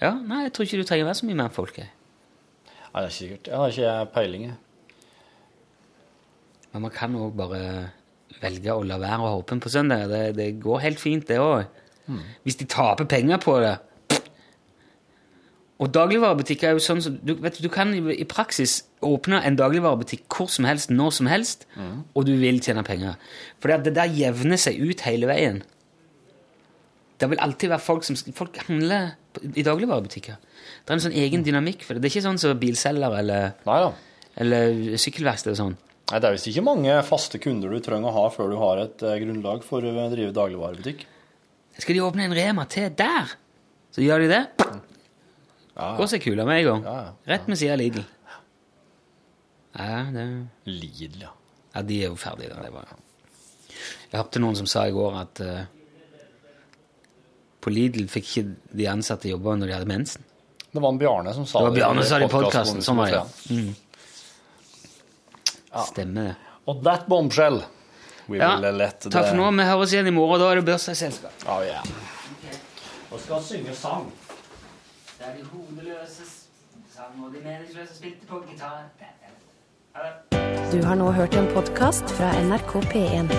Ja, nei, jeg tror ikke du trenger være så mye mer folk. Jeg. Nei, det er ikke sikkert. Jeg har ikke peiling. jeg. Men man kan òg bare velge å la være å ha åpent på søndag. Det, det går helt fint, det òg. Hvis de taper penger på det. Og dagligvarebutikker er jo sånn som du, vet, du kan i, i praksis åpne en dagligvarebutikk hvor som helst, når som helst, og du vil tjene penger. For det, det der jevner seg ut hele veien. Det vil alltid være folk som Folk handler i dagligvarebutikker. Det er en sånn egen dynamikk for det. Det er ikke sånn som bilselger eller, eller sykkelverksted og sånn. Det er visst ikke mange faste kunder du trenger å ha før du har et eh, grunnlag for å drive dagligvarebutikk. Skal de åpne en Rema til der? Så gjør de det. Ja, Går seg kula med en gang. Ja, ja. Rett ved siden av Lidl. Ja, det, Lidl, ja. ja, de er jo ferdige da. Det var. Jeg hørte noen som sa i går at uh, på Lidl fikk ikke de ansatte jobbe når de hadde mensen. Det var en Bjarne som sa Det Det var Bjarne som sa det i podkasten. Sånn var det. for Mm. Stemmer det. Og that bombshell we Ja, will let takk for nå. Vi høres igjen i morgen. Da er det bursdagsselskap. Oh, yeah. Og skal synge sang. Det er de hodeløses sang og de meningsløse spilte på gitar. Du har nå hørt en podkast fra NRK P1.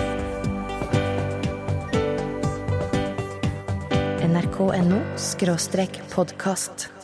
NRK.no skråstrek podkast.